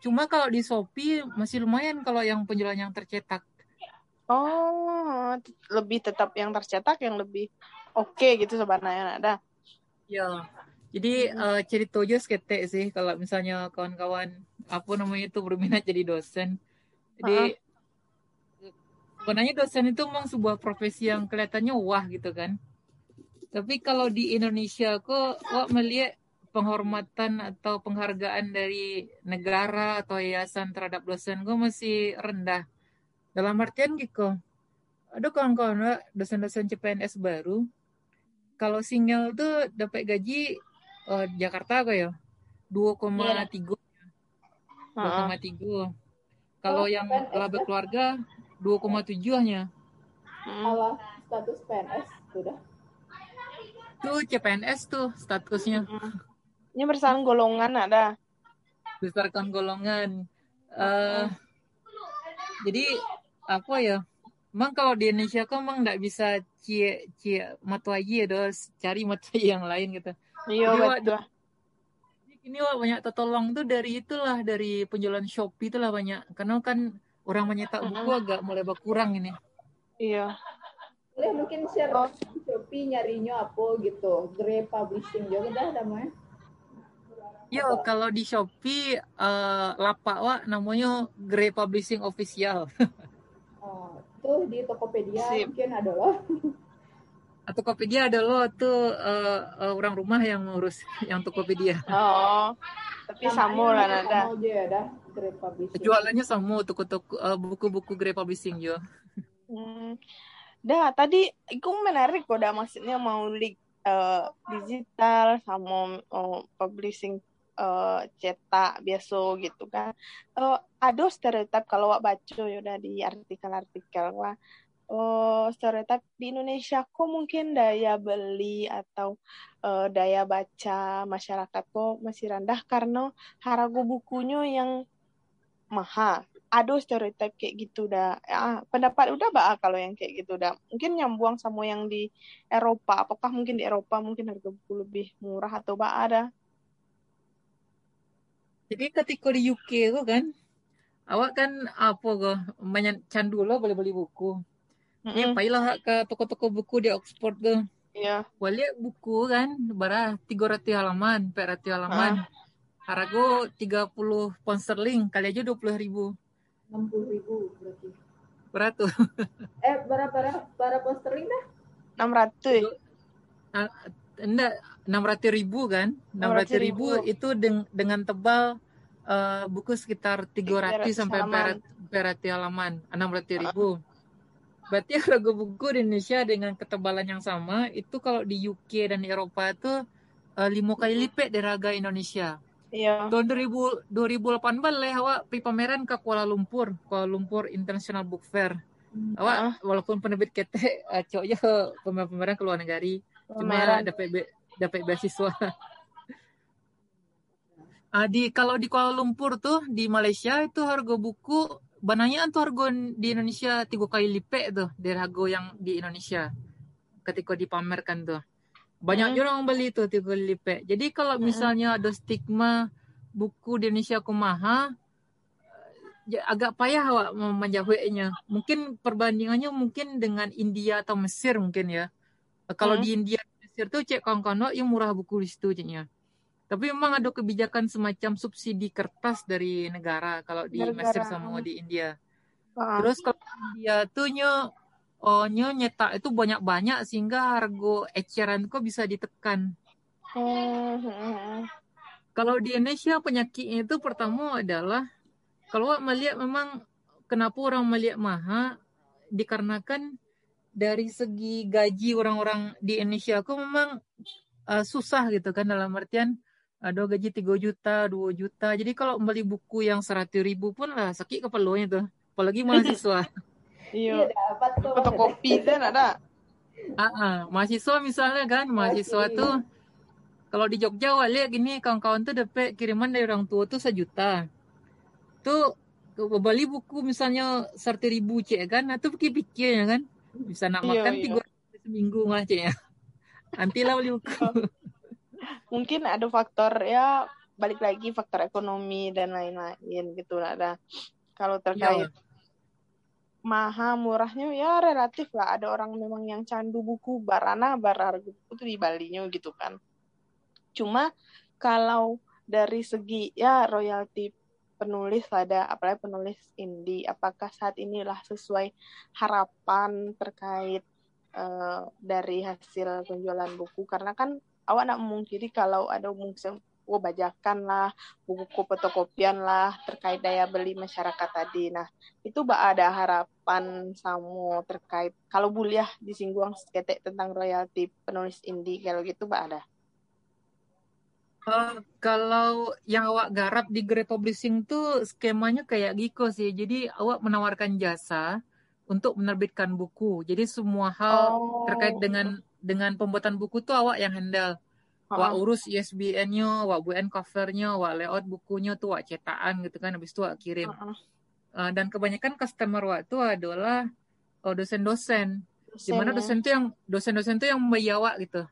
cuma kalau di Shopee masih lumayan kalau yang penjualan yang tercetak. Oh, lebih tetap yang tercetak yang lebih oke okay gitu sebenarnya ada. Ya. Jadi hmm. uh, cerita aja sih kalau misalnya kawan-kawan apa namanya itu berminat jadi dosen. Jadi sebenarnya dosen itu memang sebuah profesi yang kelihatannya wah gitu kan. Tapi kalau di Indonesia kok kok melihat penghormatan atau penghargaan dari negara atau yayasan terhadap dosen gue masih rendah. Dalam artian gitu, ada kawan-kawan dosen-dosen CPNS baru, kalau single tuh dapat gaji oh, Jakarta kok ya, 2,3 2,3. Kalau oh, yang PNS, laba ya? keluarga 2,7 hanya. Kalau status PNS sudah? Tuh CPNS tuh statusnya. Ini berdasarkan golongan ada. Berdasarkan golongan. Uh, jadi apa ya? Emang kalau di Indonesia kan emang nggak bisa cie cie matu aja ya, cari matu yang lain gitu. Iya betul ini wah banyak tertolong tuh dari itulah dari penjualan Shopee itulah banyak karena kan orang menyetak buku agak mulai berkurang ini. Iya. Boleh mungkin share oh. Shopee nyarinya apa gitu. Grey Publishing juga dah namanya. Yo, kalau di Shopee uh, lapak wah namanya Grey Publishing Official. [laughs] oh, tuh di Tokopedia Sip. mungkin ada loh. [laughs] Tokopedia ada lo tuh uh, uh, orang rumah yang ngurus [laughs] yang Tokopedia. Oh, tapi sama lah nada. Aja ya. Jualannya sama toko-toko uh, buku-buku Great Publishing juga. Hmm. Dah, tadi itu menarik kok dah maksudnya mau link uh, digital sama uh, publishing uh, cetak biasa gitu kan. Uh, ada stereotip kalau wak baca ya udah di artikel-artikel wah uh, stereotip di Indonesia kok mungkin daya beli atau uh, daya baca masyarakat kok masih rendah karena harga bukunya yang mahal. Ada stereotip kayak gitu dah. Ya, pendapat udah bah kalau yang kayak gitu dah. Mungkin nyambung sama yang di Eropa. Apakah mungkin di Eropa mungkin harga buku lebih murah atau bah ada? Jadi ketika di UK tuh kan, awak kan apa kok banyak candu lo boleh beli buku. Ini payah ke toko-toko buku di Oxford tuh. Iya. Boleh buku kan, bara 300 halaman, 400 halaman. Ah. Harga 30 pound sterling, kali aja 20 ribu. 60 ribu berarti. Beratus. [laughs] Eh, berapa berapa berapa posterling dah? 600. Ah, enggak, 600 ribu kan? 600 ribu, itu deng- dengan tebal uh, buku sekitar 300 sampai 400 halaman. 600 ribu. Berarti [laughs] harga buku di Indonesia dengan ketebalan yang sama itu kalau di UK dan di Eropa itu uh, lima kali lipat dari harga Indonesia. Iya. Tahun 2000, 2018 lah awak pergi pameran ke Kuala Lumpur, Kuala Lumpur International Book Fair. Hmm. Awak Ah. walaupun penerbit ketek uh, [laughs] cok je pameran-pameran ke luar negara. Cuma dapat be- dapat beasiswa. [laughs] Ah di kalau di Kuala Lumpur tuh di Malaysia itu harga buku bananya tuh harga di Indonesia tiga kali lipat tuh dari harga yang di Indonesia ketika dipamerkan tuh. Banyak Hmm. orang beli tuh tiga kali lipat. Jadi kalau Hmm. misalnya ada stigma buku di Indonesia kumaha ya, agak payah awak menjawabnya. Mungkin perbandingannya mungkin dengan India atau Mesir mungkin ya. Kalau Hmm. di India Mesir tuh cek kawan-kawan yang murah buku di situ ceknya. Tapi memang ada kebijakan semacam subsidi kertas dari negara kalau di. Mesir sama di India. Ah. Terus kalau di India tuh nyo oh nyo nyetak itu banyak-banyak sehingga harga eceran kok bisa ditekan. Hmm, hmm, hmm. Kalau di Indonesia penyakitnya itu pertama adalah kalau melihat memang kenapa orang melihat mahal dikarenakan dari segi gaji orang-orang di Indonesia kok memang uh, susah gitu kan dalam artian ada gaji 3 juta, 2 juta. Jadi kalau beli buku yang 100 ribu pun lah sakit kepalanya tuh. Apalagi mahasiswa. [laughs] Iya. dapat tuh. Fotokopi kan [laughs] ada. Ah, ah. mahasiswa misalnya kan, mahasiswa Masih. tuh kalau di Jogja lihat gini kawan-kawan tuh dapat kiriman dari orang tua tuh sejuta. Tuh ke- beli buku misalnya seratus ribu cek kan, nah tuh pikir-pikir ya kan, bisa nak Iya, makan iya. tiga hari seminggu mah cek ya. Nanti lah beli buku. Mungkin ada faktor ya balik lagi faktor ekonomi dan lain-lain gitu lah ada. Kalau terkait Iya. mahal murahnya ya relatif lah. Ada orang memang yang candu buku barana bar harga buku tuh di Balinya gitu kan. Cuma kalau dari segi ya royalti penulis ada apalagi penulis indie apakah saat inilah sesuai harapan terkait eh, dari hasil penjualan buku karena kan awak nak memungkiri kalau ada mungkin oh bajakan lah buku fotokopian lah terkait daya beli masyarakat tadi nah itu bah ada harapan sama terkait kalau buliah disinggung seketek tentang royalti penulis indie kalau gitu bah ada Eh, kalau yang awak garap di Great Publishing tuh skemanya kayak Giko sih. Jadi awak menawarkan jasa untuk menerbitkan buku. Jadi semua hal Oh. terkait dengan dengan pembuatan buku tuh awak yang handle. Awak Heeh. urus ISBN-nya, awak buat cover-nya, awak layout bukunya tuh awak cetakan gitu kan, habis itu awak kirim. Heeh. Uh, dan kebanyakan customer awak tuh adalah uh, dosen-dosen. Di mana Dosennya. dosen tuh yang dosen-dosen tuh yang membayar awak gitu.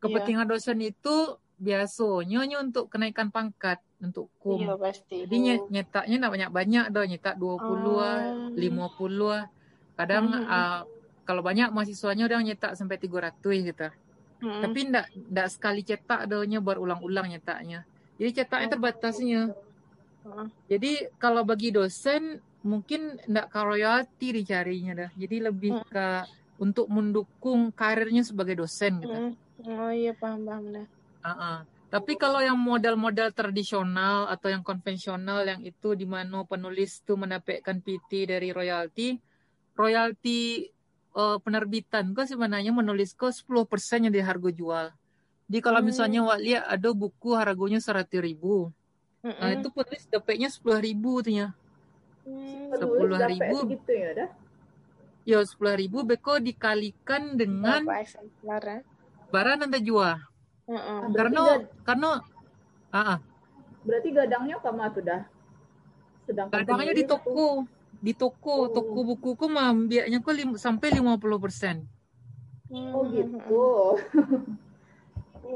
Kepentingan dosen itu biasanya hanya untuk kenaikan pangkat untuk kum. Iya pasti. Jadi nye- nyetaknya nak banyak-banyak dah, nyetak 20 lah, Ah. 50 lah. Kadang Mhm. uh, kalau banyak mahasiswanya udah nyetak sampai 300 gitu. Mm-mm. Tapi ndak ndak sekali cetak doanya berulang-ulang nyetaknya. Jadi cetaknya Oh. terbatasnya. Heeh. Jadi kalau bagi dosen mungkin ndak ke royalti dicarinya dah. Jadi lebih Hmm. ke untuk mendukung karirnya sebagai dosen gitu. Mm. Oh iya paham paham dah. Uh-uh. Tapi kalau yang model-model tradisional atau yang konvensional yang itu di mana penulis itu mendapatkan PT dari royalti, royalti uh, penerbitan kok sebenarnya menulis kok 10% yang dari harga jual. Jadi kalau Hmm. misalnya wak lihat ada buku harganya seratus ribu, nah Mm-mm. itu penulis dapatnya sepuluh ribu tuh ya. Hmm. Dapat 10.000. segitu ya dah. Ya sepuluh ribu beko dikalikan dengan Berapa eksemplar ya? barang nanti jual. Heeh. Berarti, Karena gad- karena ah ah, berarti gadangnya kamu tuh dah. Sedangkan kadangnya di toko, di toko, Oh. toko buku mah biayanya kok lim- sampai 50%. Oh gitu.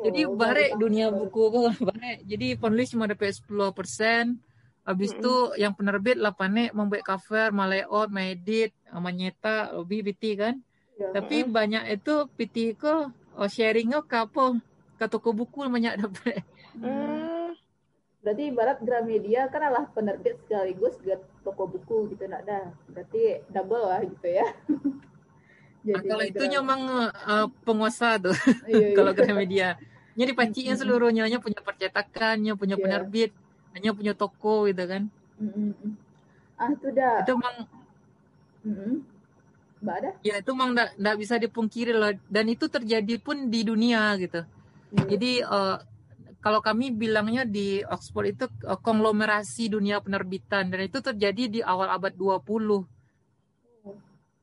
Jadi Oh, bare baru dunia buku kok [laughs] bare. Jadi penulis cuma dapat 10%. Habis Mm-mm. itu yang penerbit lah panek membuat cover, malayout, medit, menyeta, lebih PT kan. Ya. Tapi banyak itu PT ko oh, sharingnya ke apa? Ke toko buku banyak [laughs] dapat. Hmm. Berarti ibarat Gramedia kan adalah penerbit sekaligus ke toko buku gitu nak dah. Berarti double lah gitu ya. [laughs] Nah, kalau itu memang uh, penguasa tuh [laughs] Iya, iya. kalau Gramedia. Nya dipancinya Mm-mm. seluruhnya, nya punya percetakannya, punya Iya. penerbit, hanya punya toko gitu kan. Mm, mm, mm. Ah itu dah. Itu memang Mm, mm. Mbak ada? ya itu memang nggak bisa dipungkiri loh dan itu terjadi pun di dunia gitu. Iya. Jadi eh, kalau kami bilangnya di Oxford itu eh, konglomerasi dunia penerbitan dan itu terjadi di awal abad 20.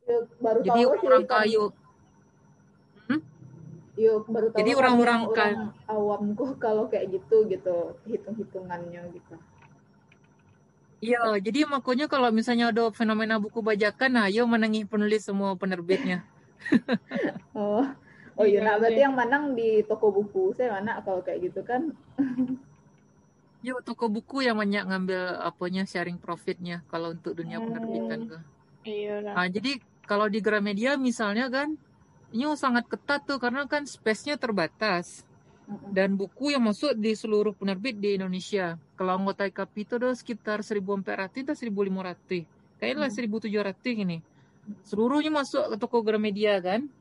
Ya, baru Jadi orang-orang kan. kayu Iya, baru tahu Jadi kami orang-orang yang orang awam kok [laughs] kalau kayak gitu gitu hitung-hitungannya gitu. Iya, jadi makanya kalau misalnya ada fenomena buku bajakan, nah ayo menangi penulis semua penerbitnya. [laughs] Oh, oh iya, Iya, nah berarti iya. yang manang di toko buku saya mana kalau kayak gitu kan? [laughs] Yuk toko buku yang banyak ngambil apanya sharing profitnya kalau untuk dunia Hmm. penerbitan ke. Iya lah. Nah, jadi kalau di Gramedia misalnya kan, ini sangat ketat tuh karena kan space-nya terbatas. Dan buku yang masuk di seluruh penerbit di Indonesia. Kalau anggota IKP itu ada sekitar 1.400 atau 1.500. Kayaknya lah Hmm. 1.700 ini. Seluruhnya masuk ke toko Gramedia kan.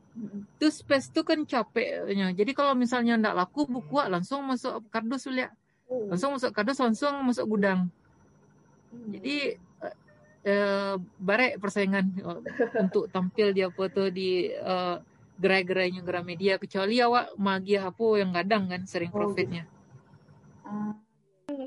Itu space itu kan capeknya. Jadi kalau misalnya ndak laku buku ah, langsung masuk kardus lihat. Oh. Langsung masuk kardus langsung masuk gudang. Hmm. Jadi eh, eh, barek persaingan untuk tampil di apa tuh di eh, gerai-gerainya Gramedia kecuali awak magi apa yang kadang kan sering Oh, profitnya. Ah,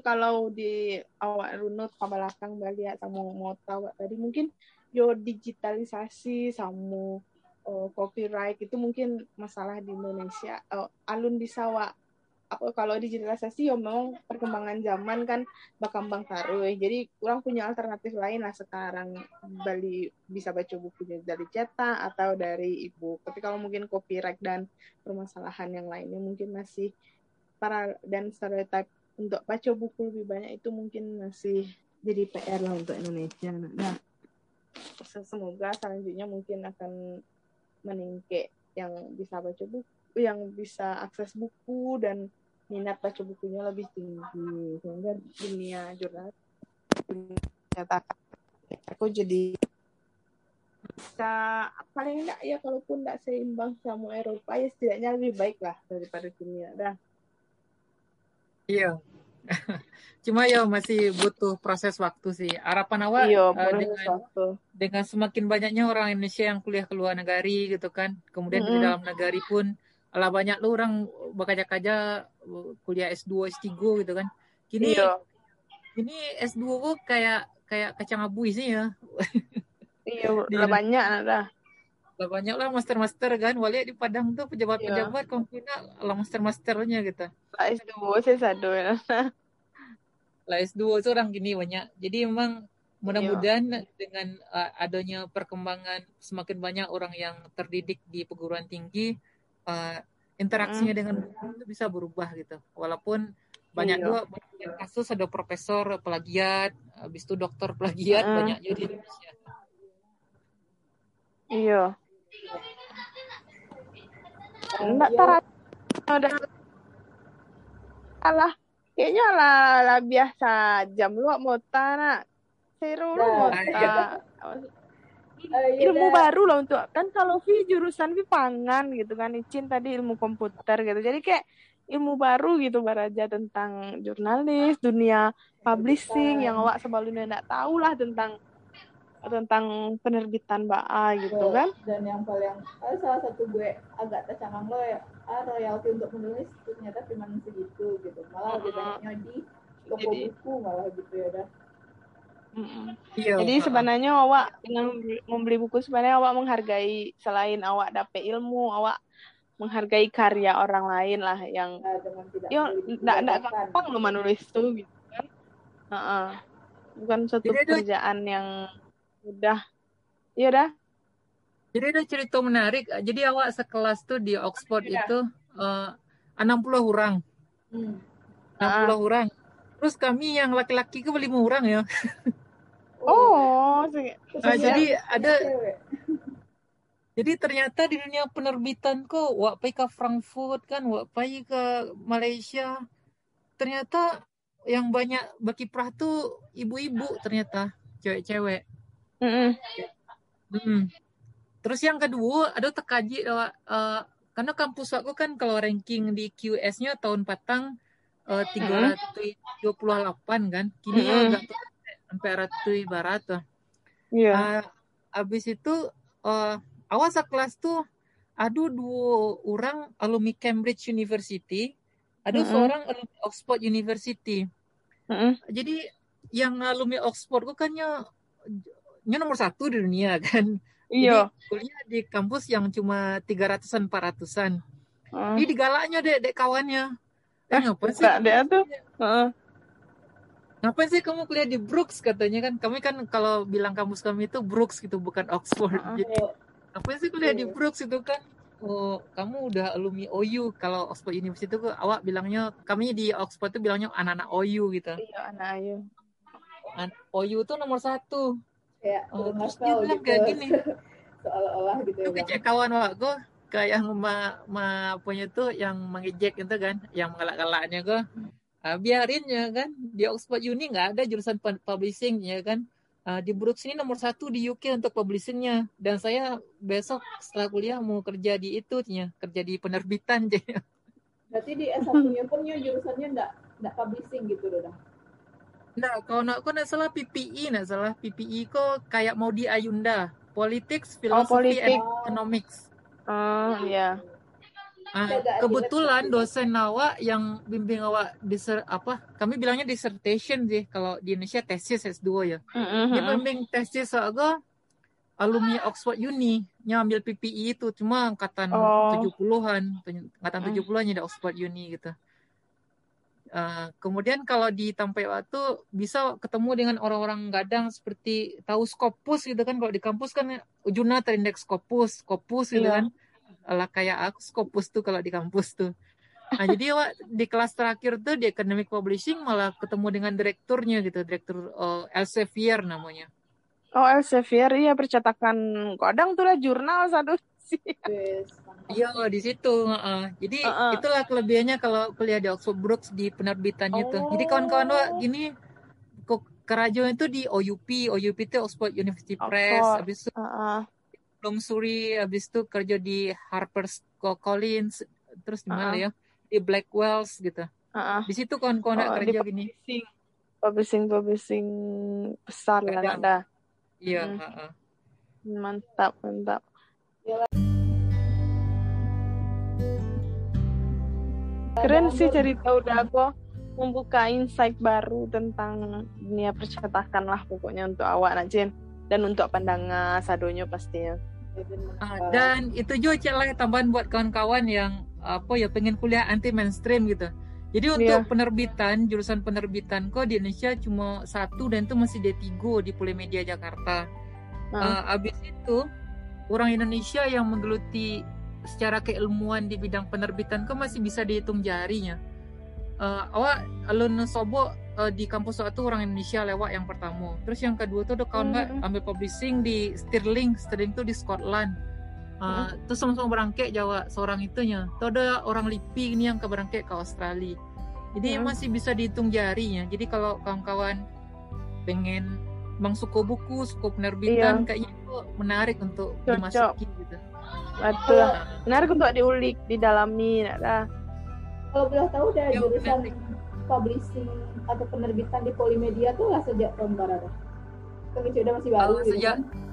kalau di awak runut ke belakang balik sama mau tahu tadi mungkin yo digitalisasi sama eh, copyright itu mungkin masalah di Indonesia. Eh, alun bisa wa apa kalau digitalisasi yo memang perkembangan zaman kan berkembang terus. Jadi kurang punya alternatif lain lah sekarang. Bali bisa baca bukunya dari cetak atau dari ibu tapi kalau mungkin copyright dan permasalahan yang lainnya mungkin masih para dan stereotip untuk baca buku lebih banyak itu mungkin masih jadi PR lah untuk Indonesia. Nah, se- semoga selanjutnya mungkin akan meningkat yang bisa baca buku, yang bisa akses buku dan minat baca bukunya lebih tinggi. Sehingga dunia jurnal cetakan aku jadi bisa paling enggak ya kalaupun enggak seimbang sama Eropa ya setidaknya lebih baik lah daripada dunia. Dah. Iya. [laughs] Cuma ya masih butuh proses waktu sih. Harapan awak iya boleh dengan dengan semakin banyaknya orang Indonesia yang kuliah ke luar negari gitu kan. Kemudian di Mm-mm. dalam negari pun lah banyak lu orang bakaja-kaja kuliah S2, S3 gitu kan. Kini iya ini S2 kok kayak kayak kacang abu sih ya. [laughs] iya Di- udah banyak lah Lah banyak lah master-master kan. Wali di Padang tuh pejabat-pejabat konfina lah master-masternya gitu. lah S2 saya satu ya [laughs] lah S2 itu orang gini banyak. Jadi memang mudah-mudahan dengan uh, adanya perkembangan semakin banyak orang yang terdidik di perguruan tinggi, uh, interaksinya dengan buku itu bisa berubah gitu. Walaupun banyak Iya. juga banyak kasus ada profesor plagiat, habis itu dokter plagiat Mm. banyak juga di Indonesia. iya enggak iya. tar udah alah kayaknya lah, lah biasa jam lu mau tanah seru lu Nah, mau iya. ta Oh, iya ilmu baru lah untuk kan kalau Vi jurusan Vi pangan gitu kan Icin tadi ilmu komputer gitu. Jadi kayak ilmu baru gitu Baraja tentang jurnalis dunia publishing yang awak sebelumnya nggak tahu lah tentang tentang penerbitan BA gitu kan dan yang paling eh, salah satu gue agak tercangang lo ya ah, royalti untuk menulis ternyata cuma segitu gitu malah lebih banyaknya di toko Jadi- buku malah gitu ya dah Mm-mm. Iya. Jadi sebenarnya awak dengan membeli, buku sebenarnya awak menghargai selain awak dapet ilmu, awak menghargai karya orang lain lah yang Nah, dengan tidak bajakan. gampang loh menulis tuh gitu kan. Heeh. Bukan suatu Jadi yang mudah. Iya dah. Jadi ada cerita menarik. Jadi awak sekelas tuh di Oxford Iya. itu eh, 60 orang. Hmm. 60 orang. Terus kami yang laki-laki ke lima orang ya. [laughs] Oh, Ah, dia jadi ada jadi ternyata di dunia penerbitan kok wak pai ke Frankfurt kan, wak pai ke Malaysia. Ternyata yang banyak berkiprah tuh ibu-ibu ternyata, cewek-cewek. Mm-mm. Hmm. Terus yang kedua ada tekaji eh, eh, karena kampus aku kan kalau ranking di QS-nya tahun patang eh, 328 kan. Kini ya Mm-mm. agak sampai ratus barat tuh. Iya. Ah, abis itu eh awas kelas tuh ada dua orang alumni Cambridge University, ada Mm-mm. seorang alumni Oxford University. Mm-mm. Jadi yang alumni Oxford kok kan nya nya nomor satu di dunia [laughs] kan. Iya. Jadi kuliah di kampus yang cuma 300-an 400-an. Heeh. Ini digalaknya dek dek kawannya. Eh, ngapain sih? Enggak dia tuh. Heeh. Ngapain sih kamu kuliah di Brooks katanya kan? Kami kan kalau bilang kampus kami itu Brooks gitu bukan Oxford. Heeh. Jadi ngapain sih kuliah di Brooks itu kan? Oh, kamu udah alumni OU. Kalau Oxford University itu awak bilangnya kami di Oxford itu bilangnya anak-anak OU gitu. Iya, anak. An- OU itu nomor satu. Kayak Oh, terus tahu gitu. kayak gini. [laughs] seolah-olah gitu ya kecek kawan aku kayak ma, ma punya tuh yang mengejek itu kan, yang mengelak-gelaknya gue. Ah, biarin ya kan. Di Oxford Uni nggak ada jurusan pu- publishing ya kan. Ah, di Brooks ini nomor satu di UK untuk publishingnya. Dan saya besok setelah kuliah mau kerja di itu ya. Kerja di penerbitan jadi [laughs] berarti di S1-nya pun ya jurusannya enggak enggak publishing gitu loh nah kalau nak kau nak salah PPE nak salah PPE kok kayak mau di Ayunda Politics, Philosophy, and politik. Economics. Oh, iya. Ah, kebetulan dosen awak yang bimbing awak diser apa? Kami bilangnya dissertation sih kalau di Indonesia tesis S2 ya. Mm-mm. Dia bimbing tesis aku alumni Oxford Uni yang ambil PPI itu cuma angkatan Oh. 70-an, angkatan Mm. 70-an di Oxford Uni gitu. Ah, kemudian kalau di Tampai waktu bisa ketemu dengan orang-orang gadang seperti tahu Scopus gitu kan kalau di kampus kan ujungnya terindeks Scopus, Scopus gitu Iya. kan. Alah kayak aku Scopus tuh kalau di kampus tuh. Nah, jadi awak di kelas terakhir tuh di academic publishing malah ketemu dengan direkturnya gitu, direktur uh, Elsevier namanya. Oh, Elsevier iya percetakan kadang tuh lah jurnal satu sih. Mantap. Iya di situ. heeh. Jadi Heeh. itulah kelebihannya kalau kuliah di Oxford Brooks di penerbitannya tuh. Jadi kawan-kawan Oh. wak gini kok kerajuan itu di OUP, OUP itu Oxford University Press, Oxford. habis itu Heeh. Bloomsbury, habis itu kerja di Harper's Collins, terus di mana Heeh. ya? Di Blackwells gitu. Heeh. Di situ kawan-kawan Oh, di kerja gini. publishing. Publishing publishing besar lah ada. Iya, Hmm. heeh. Mantap, mantap. Keren sih cerita udah aku membuka insight baru tentang dunia percetakan lah pokoknya untuk awak Najin dan untuk pandangan Sadonyo pastinya. Ah, dan itu juga cek lah tambahan buat kawan-kawan yang apa ya pengen kuliah anti mainstream gitu. Jadi untuk Iya. penerbitan jurusan penerbitan kok di Indonesia cuma satu dan itu masih D3 di Polimedia Jakarta. Heeh. Ah, abis itu orang Indonesia yang menggeluti secara keilmuan di bidang penerbitan kok masih bisa dihitung jarinya. Eh, awak alun sobo eh, di kampus waktu orang Indonesia lewat yang pertama. Terus yang kedua tuh ada kawan nggak Hmm. ambil publishing di Stirling, Stirling tuh di Scotland. Uh, terus sama-sama berangkat Jawa seorang itunya. Tuh ada orang LIPI ini yang ke berangkat ke Australia. Jadi Hmm. masih bisa dihitung jarinya. Jadi kalau kawan-kawan pengen Bang suku buku, suku penerbitan Iya. kayaknya itu menarik untuk Cocok. dimasuki gitu. Betul. Menarik untuk diulik, didalami, nak dah. Kalau boleh tahu dari Ya, jurusan publishing atau penerbitan di Polimedia tuh lah sejak tahun berapa? Kan kecil udah masih baru Oh, gitu sejak- kan?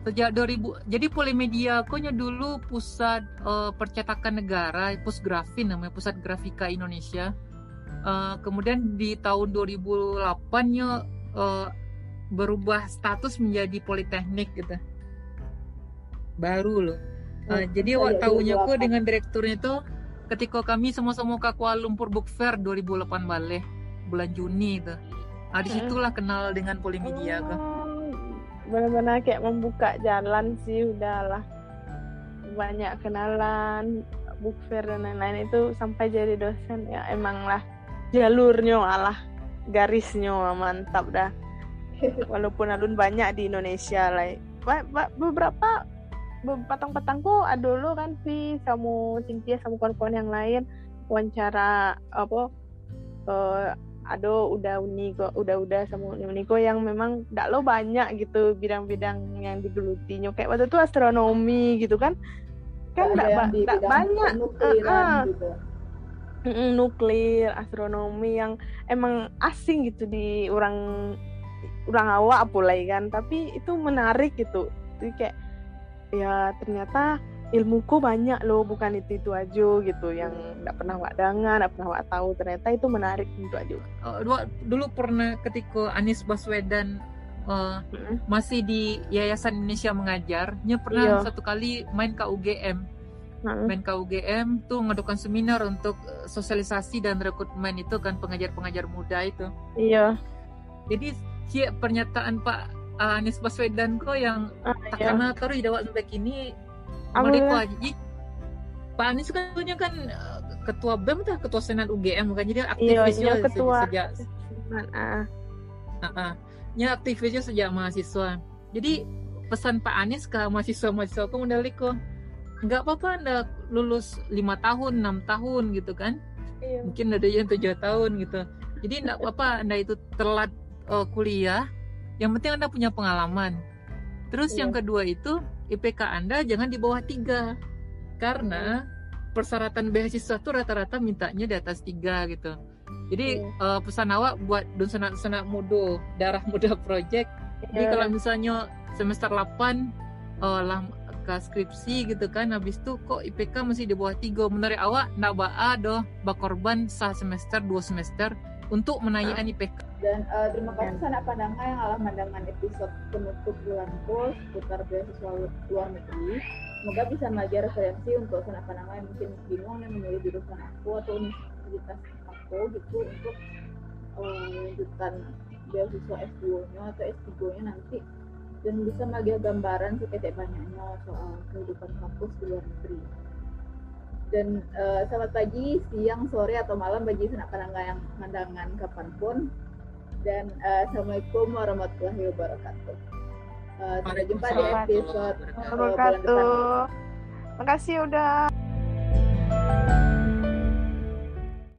sejak 2000 jadi Polimedia aku nya dulu pusat eh, percetakan negara Pusgrafin namanya Pusat Grafika Indonesia Eh, kemudian di tahun 2008 nya eh, berubah status menjadi Politeknik gitu baru loh Eh, Oh, jadi oh, tahunya aku 2008. dengan direkturnya itu ketika kami sama-sama ke Kuala Lumpur Book Fair 2008 balik bulan Juni itu ah di situlah kenal dengan Polimedia Hmm, Benar-benar kayak membuka jalan sih udahlah. Banyak kenalan, book fair dan lain-lain itu sampai jadi dosen ya emang lah jalurnya alah garisnya mantap dah. [laughs] Walaupun alun banyak di Indonesia lah. Ba- Beberapa patang-patangku ada dulu kan Vi sama Cynthia sama kawan-kawan yang lain wawancara apa eh, ada udah uniko udah udah sama uniko yang memang tidak lo banyak gitu bidang-bidang yang digelutinya kayak waktu itu astronomi gitu kan kan tidak bidang banyak penukliran Ah, ah. gitu. Mm-mm, nuklir astronomi yang emang asing gitu di orang orang awak pulai kan tapi itu menarik gitu jadi kayak ya ternyata ilmuku banyak loh bukan itu itu aja gitu yang nggak pernah wak dengar nggak pernah wak tahu ternyata itu menarik untuk aja dua- dulu pernah ketika Anies Baswedan eh, Mm-mm. masih di Yayasan Indonesia Mengajar, nya pernah Iya. satu kali main ke UGM, Mm-mm. main ke UGM tuh ngadakan seminar untuk eh, sosialisasi dan rekrutmen itu kan pengajar-pengajar muda itu. iya Jadi cie pernyataan Pak eh, Anies Baswedan kok yang Ah, tak iya. terus dapat sampai kini mereka Pak Anies kan punya kan eh, ketua BEM tuh ketua senat UGM kan jadi aktivis iya juga ketua sejak ah. Ah, nya aktivisnya sejak mahasiswa. Jadi pesan Pak Anies ke mahasiswa-mahasiswa aku mendalik kok. Nggak apa-apa anda lulus lima tahun enam tahun gitu kan? Iya. Mungkin ada yang tujuh tahun gitu. Jadi nggak apa-apa anda itu telat eh, kuliah yang penting anda punya pengalaman terus yang Iya. kedua itu IPK anda jangan di bawah tiga karena persyaratan beasiswa tuh rata-rata mintanya di atas tiga gitu jadi Iya. eh, pesan awak buat don senak-senak muda darah muda [laughs] project jadi Iya. kalau misalnya semester 8 eh, lah ke skripsi gitu kan habis itu kok IPK masih di bawah tiga menurut awak ndak baa doh bakorban sah semester dua semester untuk menaikkan IPK Dan eh, terima kasih sanak pandangan yang alah pandangan episode penutup bulan kos seputar beasiswa lu- luar negeri. Semoga bisa menjadi referensi untuk sanak pandangan yang mungkin bingung yang memilih jurusan aku atau universitas aku gitu untuk eh, lanjutan beasiswa S2-nya atau S3-nya nanti dan bisa bagi gambaran seketek banyaknya soal kehidupan kampus di luar negeri. Dan eh, selamat pagi, siang, sore, atau malam bagi sanak pandangan yang pandangan kapan pun dan eh, assalamualaikum warahmatullahi wabarakatuh. Eh, sampai jumpa di episode eh, bulan depan. wabarakatuh makasih udah